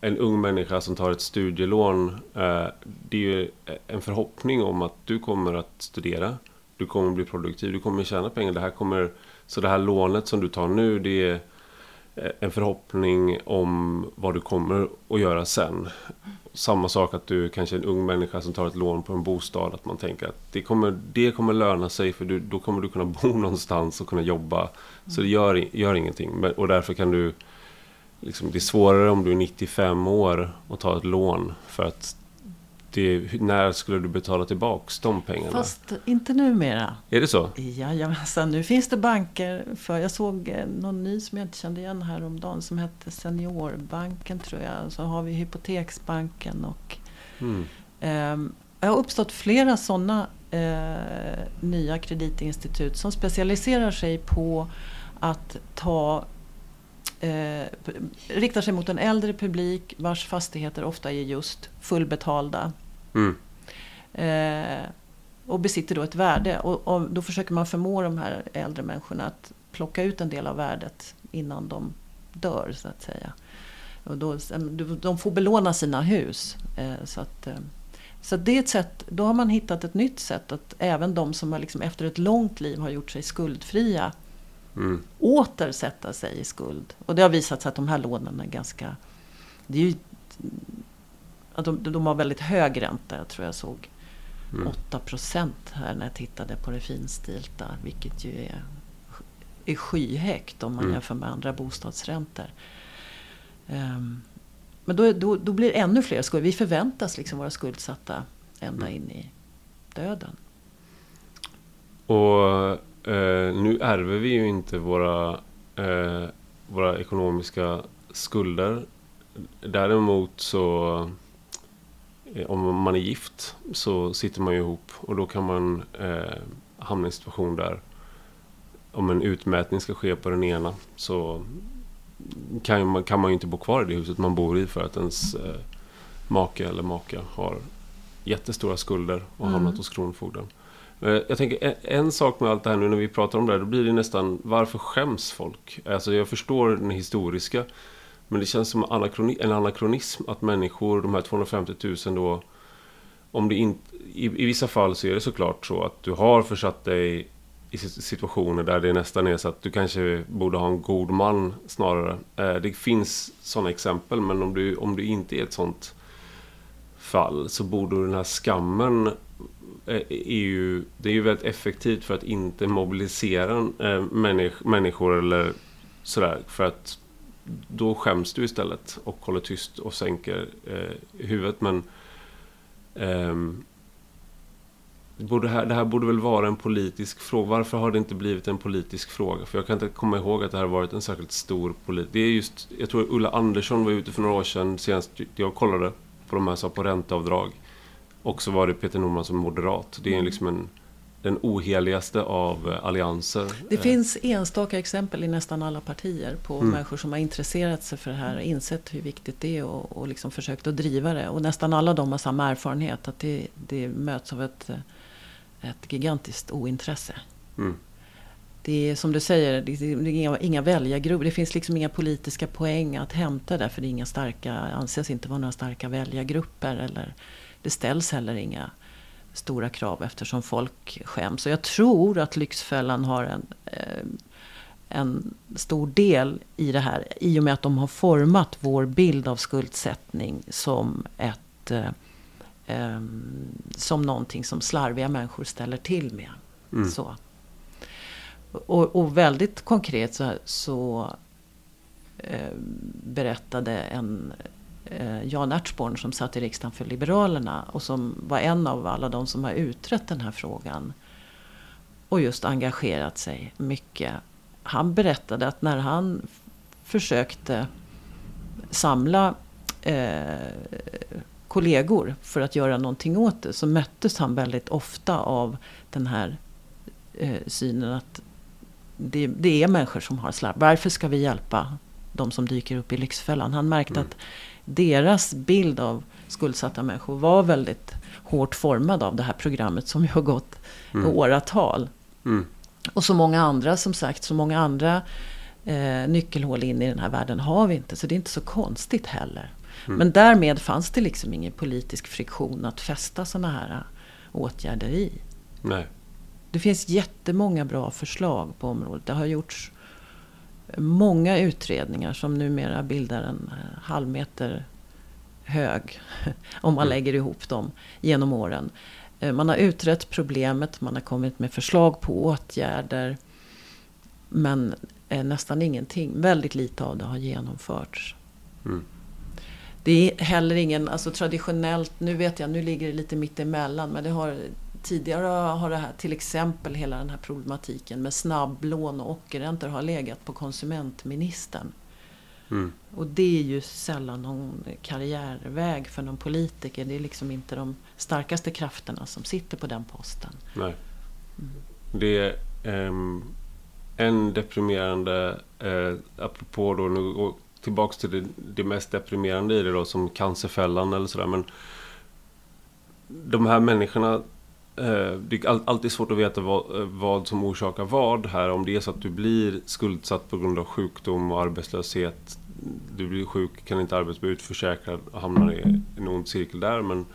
en ung människa som tar ett studielån, eh, det är ju en förhoppning om att du kommer att studera. Du kommer att bli produktiv, du kommer att tjäna pengar. Det här kommer, så det här lånet som du tar nu, det är Eh, en förhoppning om vad du kommer att göra sen. Samma sak att du kanske är en ung människa som tar ett lån på en bostad. Att man tänker att det kommer, det kommer löna sig för du, då kommer du kunna *laughs* bo någonstans och kunna jobba. Så det gör, gör ingenting. Och därför kan du liksom, det är svårare om du är 95 år och tar ett lån. För att det, när skulle du betala tillbaks de pengarna? Fast inte numera. Är det så? Jajamensan, nu finns det banker. För jag såg eh, någon ny som jag inte kände igen häromdagen som hette Seniorbanken tror jag. Så har vi Hypoteksbanken och mm. eh, det har uppstått flera sådana eh, nya kreditinstitut som specialiserar sig på att ta eh, riktar sig mot en äldre publik vars fastigheter ofta är just fullbetalda. Mm. Eh, och besitter då ett värde. Och, och, då försöker man förmå de här äldre människorna att plocka ut en del av värdet innan de dör så att säga. Och då, de får belåna sina hus. Eh, så att, eh, så det är ett sätt, då har man hittat ett nytt sätt att även de som liksom efter ett långt liv har gjort sig skuldfria mm. åter sätta sig i skuld. Och det har visat sig att de här lånen är ganska... Det är ju, att de, de har väldigt hög ränta. Jag tror jag såg mm. 8 procent här när jag tittade på det finstilta. Vilket ju är, är skyhögt om man mm. jämför med andra bostadsräntor. Um, men då, då, då blir ännu fler skulder. Vi förväntas liksom vara skuldsatta ända mm. in i döden. Och eh, nu ärver vi ju inte våra, eh, våra ekonomiska skulder. Däremot så om man är gift så sitter man ju ihop och då kan man eh, hamna i en situation där om en utmätning ska ske på den ena så kan, man, kan man ju inte bo kvar i det huset man bor i för att ens eh, make eller maka har jättestora skulder och mm. hamnat hos Kronofogden. Eh, jag tänker en, en, sak med allt det här nu när vi pratar om det här, då blir det nästan varför skäms folk? Alltså jag förstår den historiska, men det känns som anakroni, en anakronism att människor, de här 250 000 då, om det in, i, i vissa fall så är det såklart så att du har försatt dig i situationer där det nästan är så att du kanske borde ha en god man snarare. Eh, det finns sådana exempel, men om du, om du inte är ett sådant fall så borde den här skammen eh, är ju, det är ju väldigt effektivt för att inte mobilisera eh, människor eller sådär. För att då skäms du istället och håller tyst och sänker eh, huvudet. Men ehm, borde här, det här borde väl vara en politisk fråga. Varför har det inte blivit en politisk fråga? För jag kan inte komma ihåg att det här har varit en särskilt stor politisk... Det är just, jag tror Ulla Andersson var ute för några år sedan, senast jag kollade på de här, sa på ränteavdrag. Och så var det Peter Norman som moderat. Det är liksom en, den oheligaste av eh, allianser. Det eh. finns enstaka exempel i nästan alla partier på mm. människor som har intresserat sig för det här, insett hur viktigt det är och, och liksom försökt att driva det. Och nästan alla de har samma erfarenhet, att det, det möts av ett eh, ett gigantiskt ointresse. Mm. Det är som du säger, det är inga, inga väljargrupper. Det finns liksom inga politiska poäng att hämta där. För det är inga starka, anses inte vara några starka väljargrupper. Eller det ställs heller inga stora krav eftersom folk skäms. Och jag tror att Lyxfällan har en, eh, en stor del i det här. I och med att de har format vår bild av skuldsättning som ett eh, som någonting som slarviga människor ställer till med. Mm. Så. Och, och, väldigt konkret så, så eh, berättade en Jan Ertsborn som satt i riksdagen för Liberalerna och som var en av alla de som har utrett den här frågan och just engagerat sig mycket. Han berättade att när han försökte samla eh, kollegor för att göra någonting åt det så möttes han väldigt ofta av den här eh, synen att det, det, är människor som har slarv. Varför ska vi hjälpa de som dyker upp i Lyxfällan? Han märkte mm. att deras bild av skuldsatta människor var väldigt hårt formad av det här programmet som ju har gått mm. åratal. Mm. Och så många andra, som sagt, så många andra eh, nyckelhål in i den här världen har vi inte. Så det är inte så konstigt heller. Mm. Men därmed fanns det liksom ingen politisk friktion att fästa sådana här äh, åtgärder i. Nej. Det finns jättemånga bra förslag på området. Det har gjorts många utredningar som numera bildar en äh, halv meter hög. *laughs* Om man mm. lägger ihop dem genom åren. Äh, man har utrett problemet, man har kommit med förslag på åtgärder. Men nästan ingenting, väldigt lite av det har genomförts. Mm. Det är heller ingen, alltså traditionellt, nu vet jag, nu ligger det lite mitt emellan, men det har Tidigare har det här, till exempel hela den här problematiken med snabblån och ockerräntor har legat på konsumentministern. Mm. Och det är ju sällan någon karriärväg för någon politiker. Det är liksom inte de starkaste krafterna som sitter på den posten. Nej. Mm. Det är um, en deprimerande, uh, apropå då nu tillbaks till det, det, mest deprimerande i det då, som cancerfällan eller sådär. Men de här människorna, det är alltid svårt att veta vad, eh, vad, som orsakar vad här. Om det är så att du blir skuldsatt på grund av sjukdom och arbetslöshet. Du blir sjuk, kan inte arbeta, bli utförsäkrad och hamnar i en ond cirkel där. Men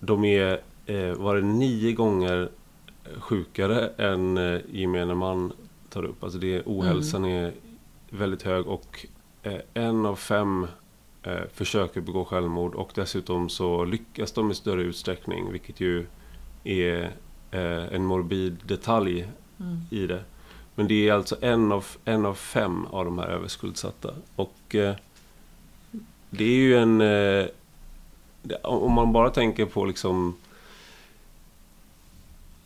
de är, eh, var det nio gånger sjukare än eh, gemene man tar upp. Alltså det, ohälsan mm. är väldigt hög och eh, en av fem eh, försöker begå självmord och dessutom så lyckas de i större utsträckning vilket ju är eh, en morbid detalj mm. i det. Men det är alltså en av, en av fem av de här överskuldsatta. Och eh, det är ju en... Eh, om man bara tänker på liksom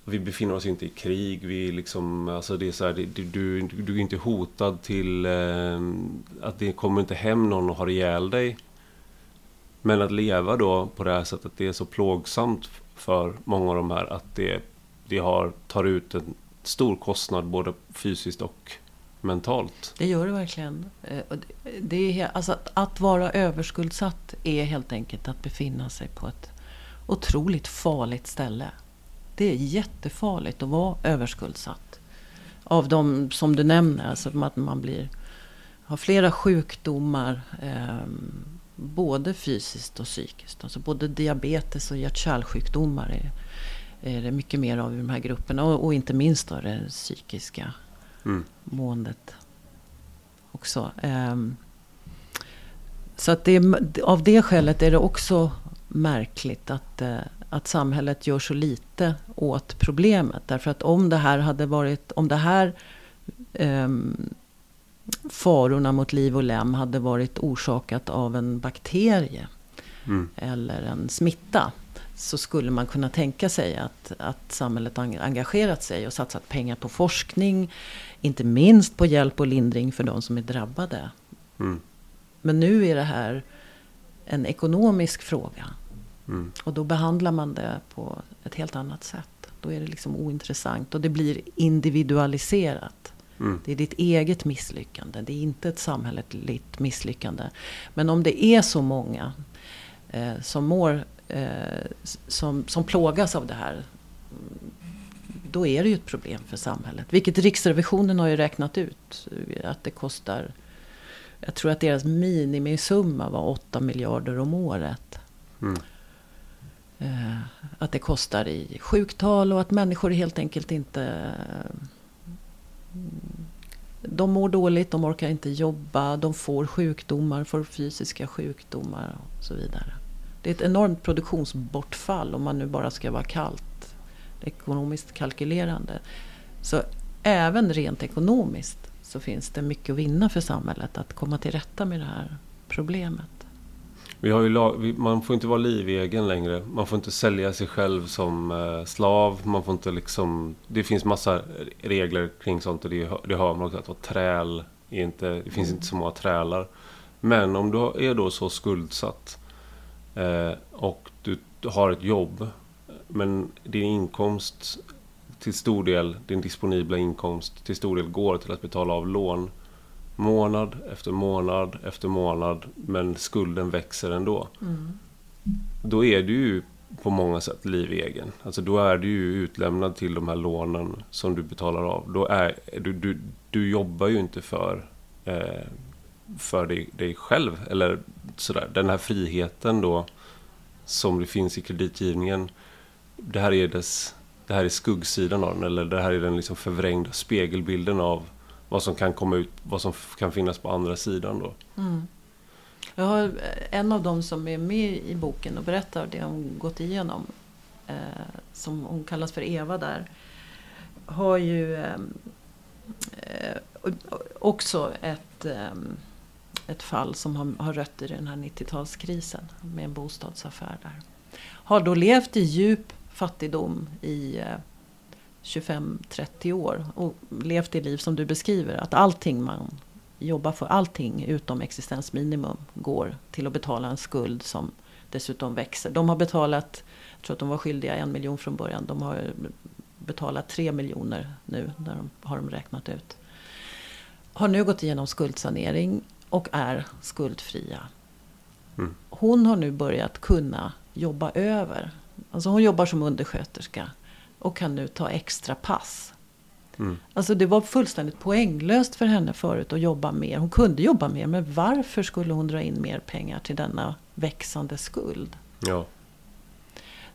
vi befinner oss inte i krig. Vi liksom, alltså det är så här, du, du, du är inte hotad till eh, att det kommer inte hem någon och har ihjäl dig. Men att leva då på det här sättet, det är så plågsamt för många av de här att det, det har, tar ut en stor kostnad både fysiskt och mentalt. Det gör det verkligen. Eh, det är, alltså att, att vara överskuldsatt är helt enkelt att befinna sig på ett otroligt farligt ställe. Det är jättefarligt att vara överskuldsatt. Av de som du nämner, alltså att man blir, har flera sjukdomar. Eh, både fysiskt och psykiskt. Alltså både diabetes och hjärt-kärlsjukdomar är, är det mycket mer av i de här grupperna. Och, och inte minst då det psykiska mm. måendet också. Um, så att det, av det skälet är det också märkligt att, uh, att samhället gör så lite åt problemet. Därför att om det här hade varit, om det här um, farorna mot liv och lem hade varit orsakat av en bakterie mm. eller en smitta så skulle man kunna tänka sig att, att samhället engagerat sig och satsat pengar på forskning. Inte minst på hjälp och lindring för de som är drabbade. Mm. Men nu är det här en ekonomisk fråga. Mm. Och då behandlar man det på ett helt annat sätt. Då är det liksom ointressant och det blir individualiserat. Mm. Det är ditt eget misslyckande. Det är inte ett samhälleligt misslyckande. Men om det är så många eh, som mår eh, som, som plågas av det här. Då är det ju ett problem för samhället. Vilket Riksrevisionen har ju räknat ut. Att det kostar. Jag tror att deras minimisumma var 8 miljarder om året. Mm. Eh, att det kostar i sjuktal och att människor helt enkelt inte eh, de mår dåligt, de orkar inte jobba, de får sjukdomar, får fysiska sjukdomar och så vidare. Det är ett enormt produktionsbortfall om man nu bara ska vara kallt, ekonomiskt kalkylerande. Så även rent ekonomiskt så finns det mycket att vinna för samhället att komma till rätta med det här problemet. Vi har ju, man får inte vara livegen längre. Man får inte sälja sig själv som eh, slav. Man får inte liksom... Det finns massa regler kring sånt och det, det hör man också. Att vara träl är inte... Det finns mm. inte så många trälar. Men om du är då så skuldsatt eh, och du har ett jobb men din inkomst till stor del, din disponibla inkomst till stor del går till att betala av lån månad efter månad efter månad men skulden växer ändå. Mm. Då är du ju på många sätt livegen. Alltså då är du ju utlämnad till de här lånen som du betalar av. Då är, du, du, du jobbar ju inte för, eh, för dig, dig, själv. Eller sådär. Den här friheten då som det finns i kreditgivningen. Det här är, dess, det här är skuggsidan av den. Eller det här är den liksom förvrängda spegelbilden av vad som kan komma ut, vad som kan finnas på andra sidan då. Mm. Jag har eh, en av dem som är med i boken och berättar det hon gått igenom. Eh, som hon kallas för Eva där. Har ju eh, eh också ett, eh, ett fall som har, har rötter i den här 90-talskrisen med en bostadsaffär där. Har då levt i djup fattigdom i eh, 25-30 år och levt det liv som du beskriver. Att allting man jobbar för, allting utom existensminimum går till att betala en skuld som dessutom växer. De har betalat, jag tror att de var skyldiga en miljon från början. De har betalat tre miljoner nu, när de, har de räknat ut. Har nu gått igenom skuldsanering och är skuldfria. Mm. Hon har nu börjat kunna jobba över. Alltså hon jobbar som undersköterska och kan nu ta extra pass. Mm. Alltså det var fullständigt poänglöst för henne förut att jobba mer. Hon kunde jobba mer, men varför skulle hon dra in mer pengar till denna växande skuld? Ja.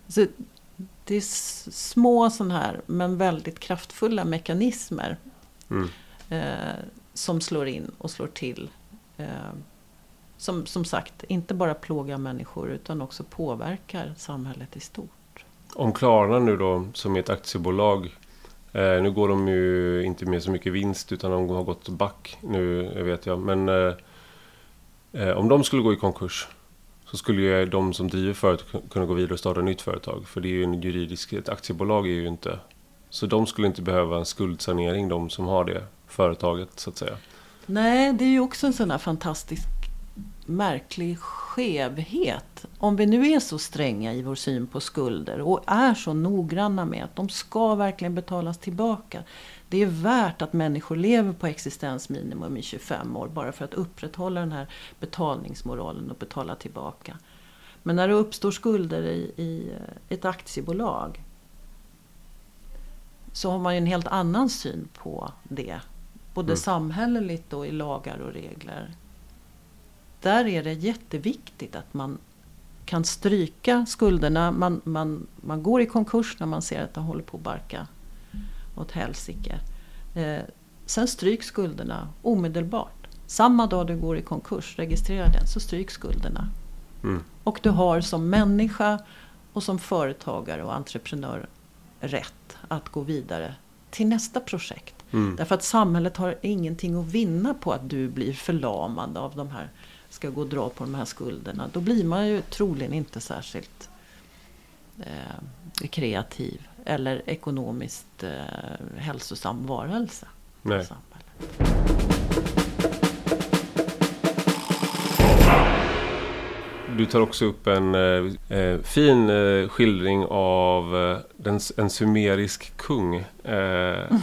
Så det är små sådana här, men väldigt kraftfulla mekanismer. Mm. Eh, som slår in och slår till. Eh, som, som sagt, inte bara plågar människor utan också påverkar samhället i stort. Om Klarna nu då, som är ett aktiebolag. Eh, nu går de ju inte med så mycket vinst utan de har gått back nu, eh, vet jag. Men eh, eh, om de skulle gå i konkurs så skulle ju de som driver företaget kunna gå vidare och starta ett nytt företag. För det är ju en juridisk, ett aktiebolag är ju inte... Så de skulle inte behöva en skuldsanering, de som har det företaget så att säga. Nej, det är ju också en sån här fantastisk märklig skevhet. Om vi nu är så stränga i vår syn på skulder och är så noggranna med att de ska verkligen betalas tillbaka. Det är värt att människor lever på existensminimum i 25 år bara för att upprätthålla den här betalningsmoralen och betala tillbaka. Men när det uppstår skulder i, i ett aktiebolag så har man ju en helt annan syn på det. Både mm. samhälleligt och i lagar och regler. Där är det jätteviktigt att man kan stryka skulderna. Man, man, man går i konkurs när man ser att det håller på att barka åt helsike. Eh, sen stryks skulderna omedelbart. Samma dag du går i konkurs, registrerar den, så stryks skulderna. Mm. Och du har som människa och som företagare och entreprenör rätt att gå vidare till nästa projekt. Mm. Därför att samhället har ingenting att vinna på att du blir förlamad av de här, ska gå och dra på de här skulderna. Då blir man ju troligen inte särskilt eh, kreativ eller ekonomiskt eh, hälsosam varelse. Nej. Du tar också upp en eh, eh fin eh, skildring av eh, den, en sumerisk kung. Eh, *laughs*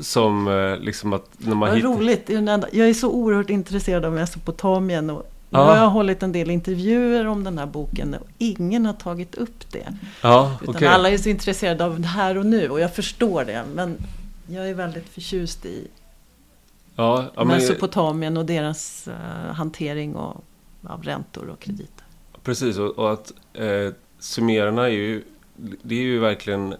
som eh, liksom att när man Vad hittar... roligt! Jag är så oerhört intresserad av Mesopotamien. Och nu ja. har jag hållit en del intervjuer om den här boken och ingen har tagit upp det. Ja, Utan okay. alla är så intresserade av det här och nu och jag förstår det. Men jag är väldigt förtjust i ja, ja, Mesopotamien och deras uh, hantering och, av räntor och krediter. Precis, och, och att eh, sumererna är ju, det är ju verkligen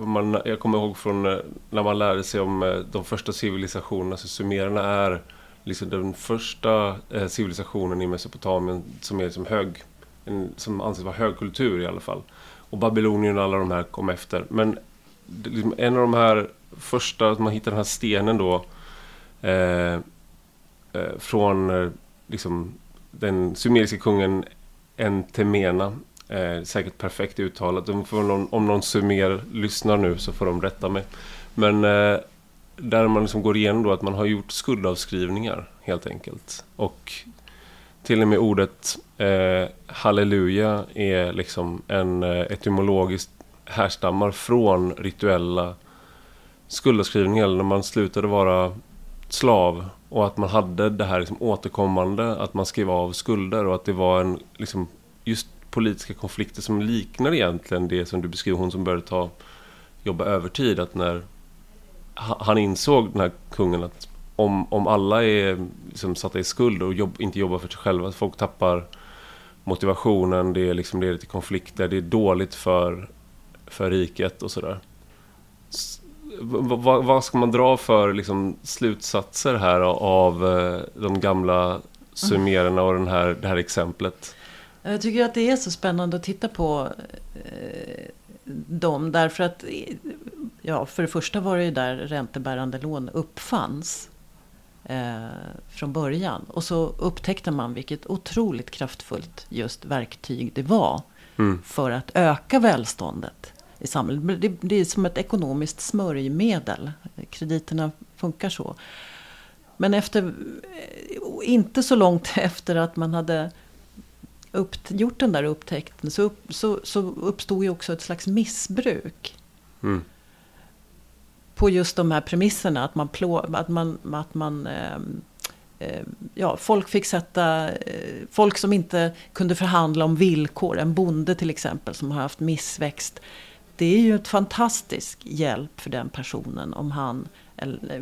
man, jag kommer ihåg från eh, när man lärde sig om eh, de första civilisationerna, så sumererna är liksom den första eh, civilisationen i Mesopotamien som är liksom hög, en, som anses vara högkultur i alla fall. Och Babylonien och alla de här kom efter. Men liksom, en av de här första, man hittar den här stenen då eh, eh, från eh, liksom, den sumeriska kungen Entemena Eh, säkert perfekt uttalat. Om, någon, om någon sumer lyssnar nu så får de rätta mig. Men eh, där man liksom går igenom då att man har gjort skuldavskrivningar helt enkelt. Och till och med ordet eh, halleluja är liksom en eh, etymologiskt härstammar från rituella skuldavskrivningar. När man slutade vara slav och att man hade det här liksom återkommande, att man skrev av skulder och att det var en liksom, just politiska konflikter som liknar egentligen det som du beskriver, hon som började ta, jobba övertid. Att när han insåg, den här kungen, att om, om alla är liksom satta i skuld och jobb, inte jobbar för sig själva, att folk tappar motivationen, det liksom leder till konflikter, det är dåligt för, för riket och sådär. Vad, vad ska man dra för liksom, slutsatser här av eh, de gamla sumererna och den här, det här exemplet? Jag tycker att det är så spännande att titta på eh, dem. Därför att, ja, för det första var det ju där räntebärande lån uppfanns. Eh, från början. Och så upptäckte man vilket otroligt kraftfullt just verktyg det var. Mm. För att öka välståndet i samhället. Det, det är som ett ekonomiskt smörjmedel. Krediterna funkar så. Men efter, eh, inte så långt *laughs* efter att man hade upp, gjort den där upptäckten så, upp, så, så uppstod ju också ett slags missbruk. Mm. På just de här premisserna. Att man, plå, att man, att man eh, eh, ja, folk fick sätta, eh, folk som inte kunde förhandla om villkor, en bonde till exempel som har haft missväxt. Det är ju ett fantastisk hjälp för den personen om han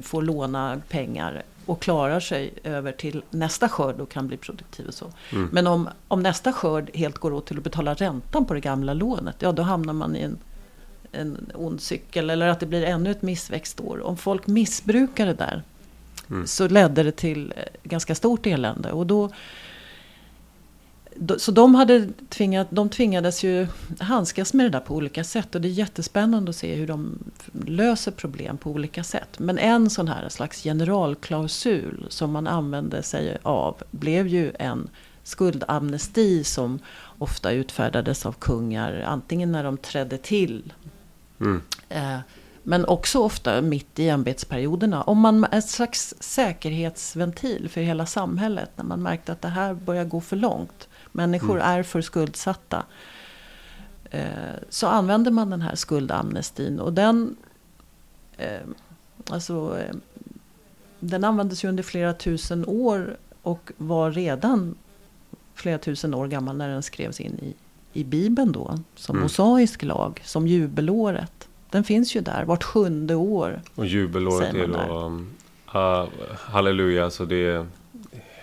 får låna pengar och klarar sig över till nästa skörd och kan bli produktiv och så. Mm. Men om, om nästa skörd helt går åt till att betala räntan på det gamla lånet, ja då hamnar man i en, en ond cykel eller att det blir ännu ett missväxtår. Om folk missbrukar det där mm. så ledde det till eh, ganska stort elände och då så de, hade tvingat, de tvingades ju handskas med det där på olika sätt. Och det är jättespännande att se hur de löser problem på olika sätt. Men en sån här slags generalklausul som man använde sig av blev ju en skuldamnesti som ofta utfärdades av kungar. Antingen när de trädde till. Mm. Eh, Men också ofta mitt i ämbetsperioderna. Om man är en slags säkerhetsventil för hela samhället. När man märkte att det här börjar gå för långt. Människor mm. är för skuldsatta. Eh, så använder man den här skuldamnestin. Och den, eh, alltså, eh, den användes ju under flera tusen år. Och var redan flera tusen år gammal när den skrevs in i, i Bibeln då. Som mm. mosaisk lag, som jubelåret. Den finns ju där vart sjunde år. Och jubelåret är då uh, halleluja, så det är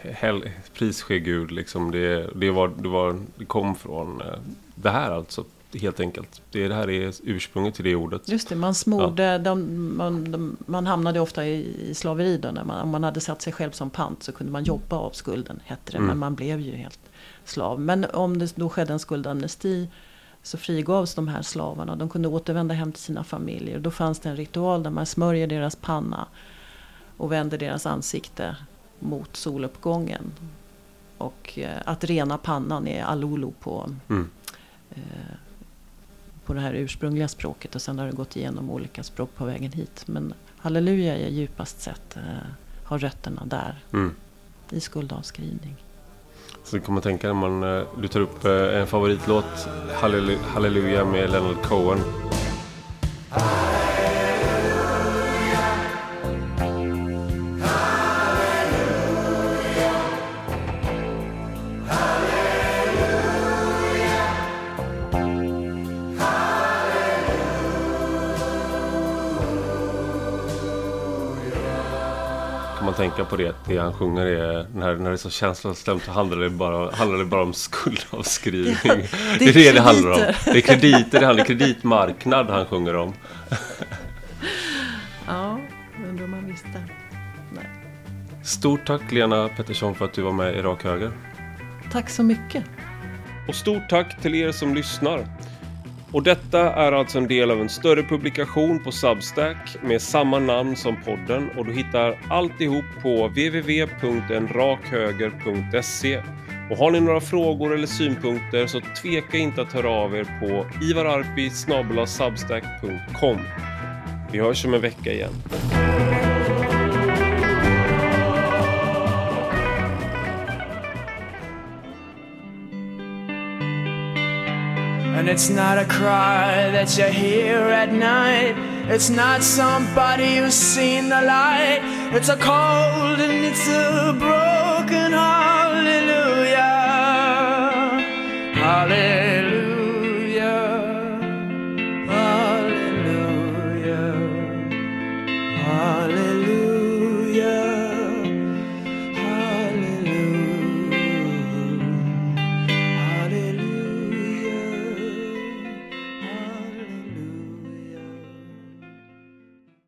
hell, pris ske Gud. Liksom det, det, var, det, var, det kom från uh, det här alltså. Helt enkelt. Det, det här är ursprunget till det ordet. Just det, man smorde, ja. de, man, de, man hamnade ofta i, i slaveri då. När man, om man hade satt sig själv som pant så kunde man jobba av skulden, hette det. Mm. Men man blev ju helt slav. Men om det då skedde en skuldamnesti så frigavs de här slavarna. De kunde återvända hem till sina familjer. Då fanns det en ritual där man smörjer deras panna och vänder deras ansikte mot soluppgången. Och eh, att rena pannan är alolo på, mm. eh, på det här ursprungliga språket. Och sen har det gått igenom olika språk på vägen hit. Men halleluja är djupast sett eh, har rötterna där. Mm. I skuldavskrivning. Så kan man tänka när man, eh, lutar upp eh, en favoritlåt, Halleluja med Leonard Cohen. Tänka på det. Det han sjunger är, när, när det är så känslostämt handlar det bara, handlar det bara om skuldavskrivning. *laughs* Ja, det, är det det handlar om. Det är krediter, det handlar om kreditmarknad han sjunger om. *laughs* ja, undrar om man visste. Nej. Stort tack Lena Pettersson för att du var med i Rak Höger. Tack så mycket. Och stort tack till er som lyssnar. Och detta är alltså en del av en större publikation på Substack med samma namn som podden och du hittar alltihop på www.enrakhöger.se. Och har ni några frågor eller synpunkter så tveka inte att höra av er på ivararpi.substack.com. Vi hörs om en vecka igen. And it's not a cry that you hear at night. It's not somebody who's seen the light. It's a cold and it's a broken hallelujah. Hallelujah.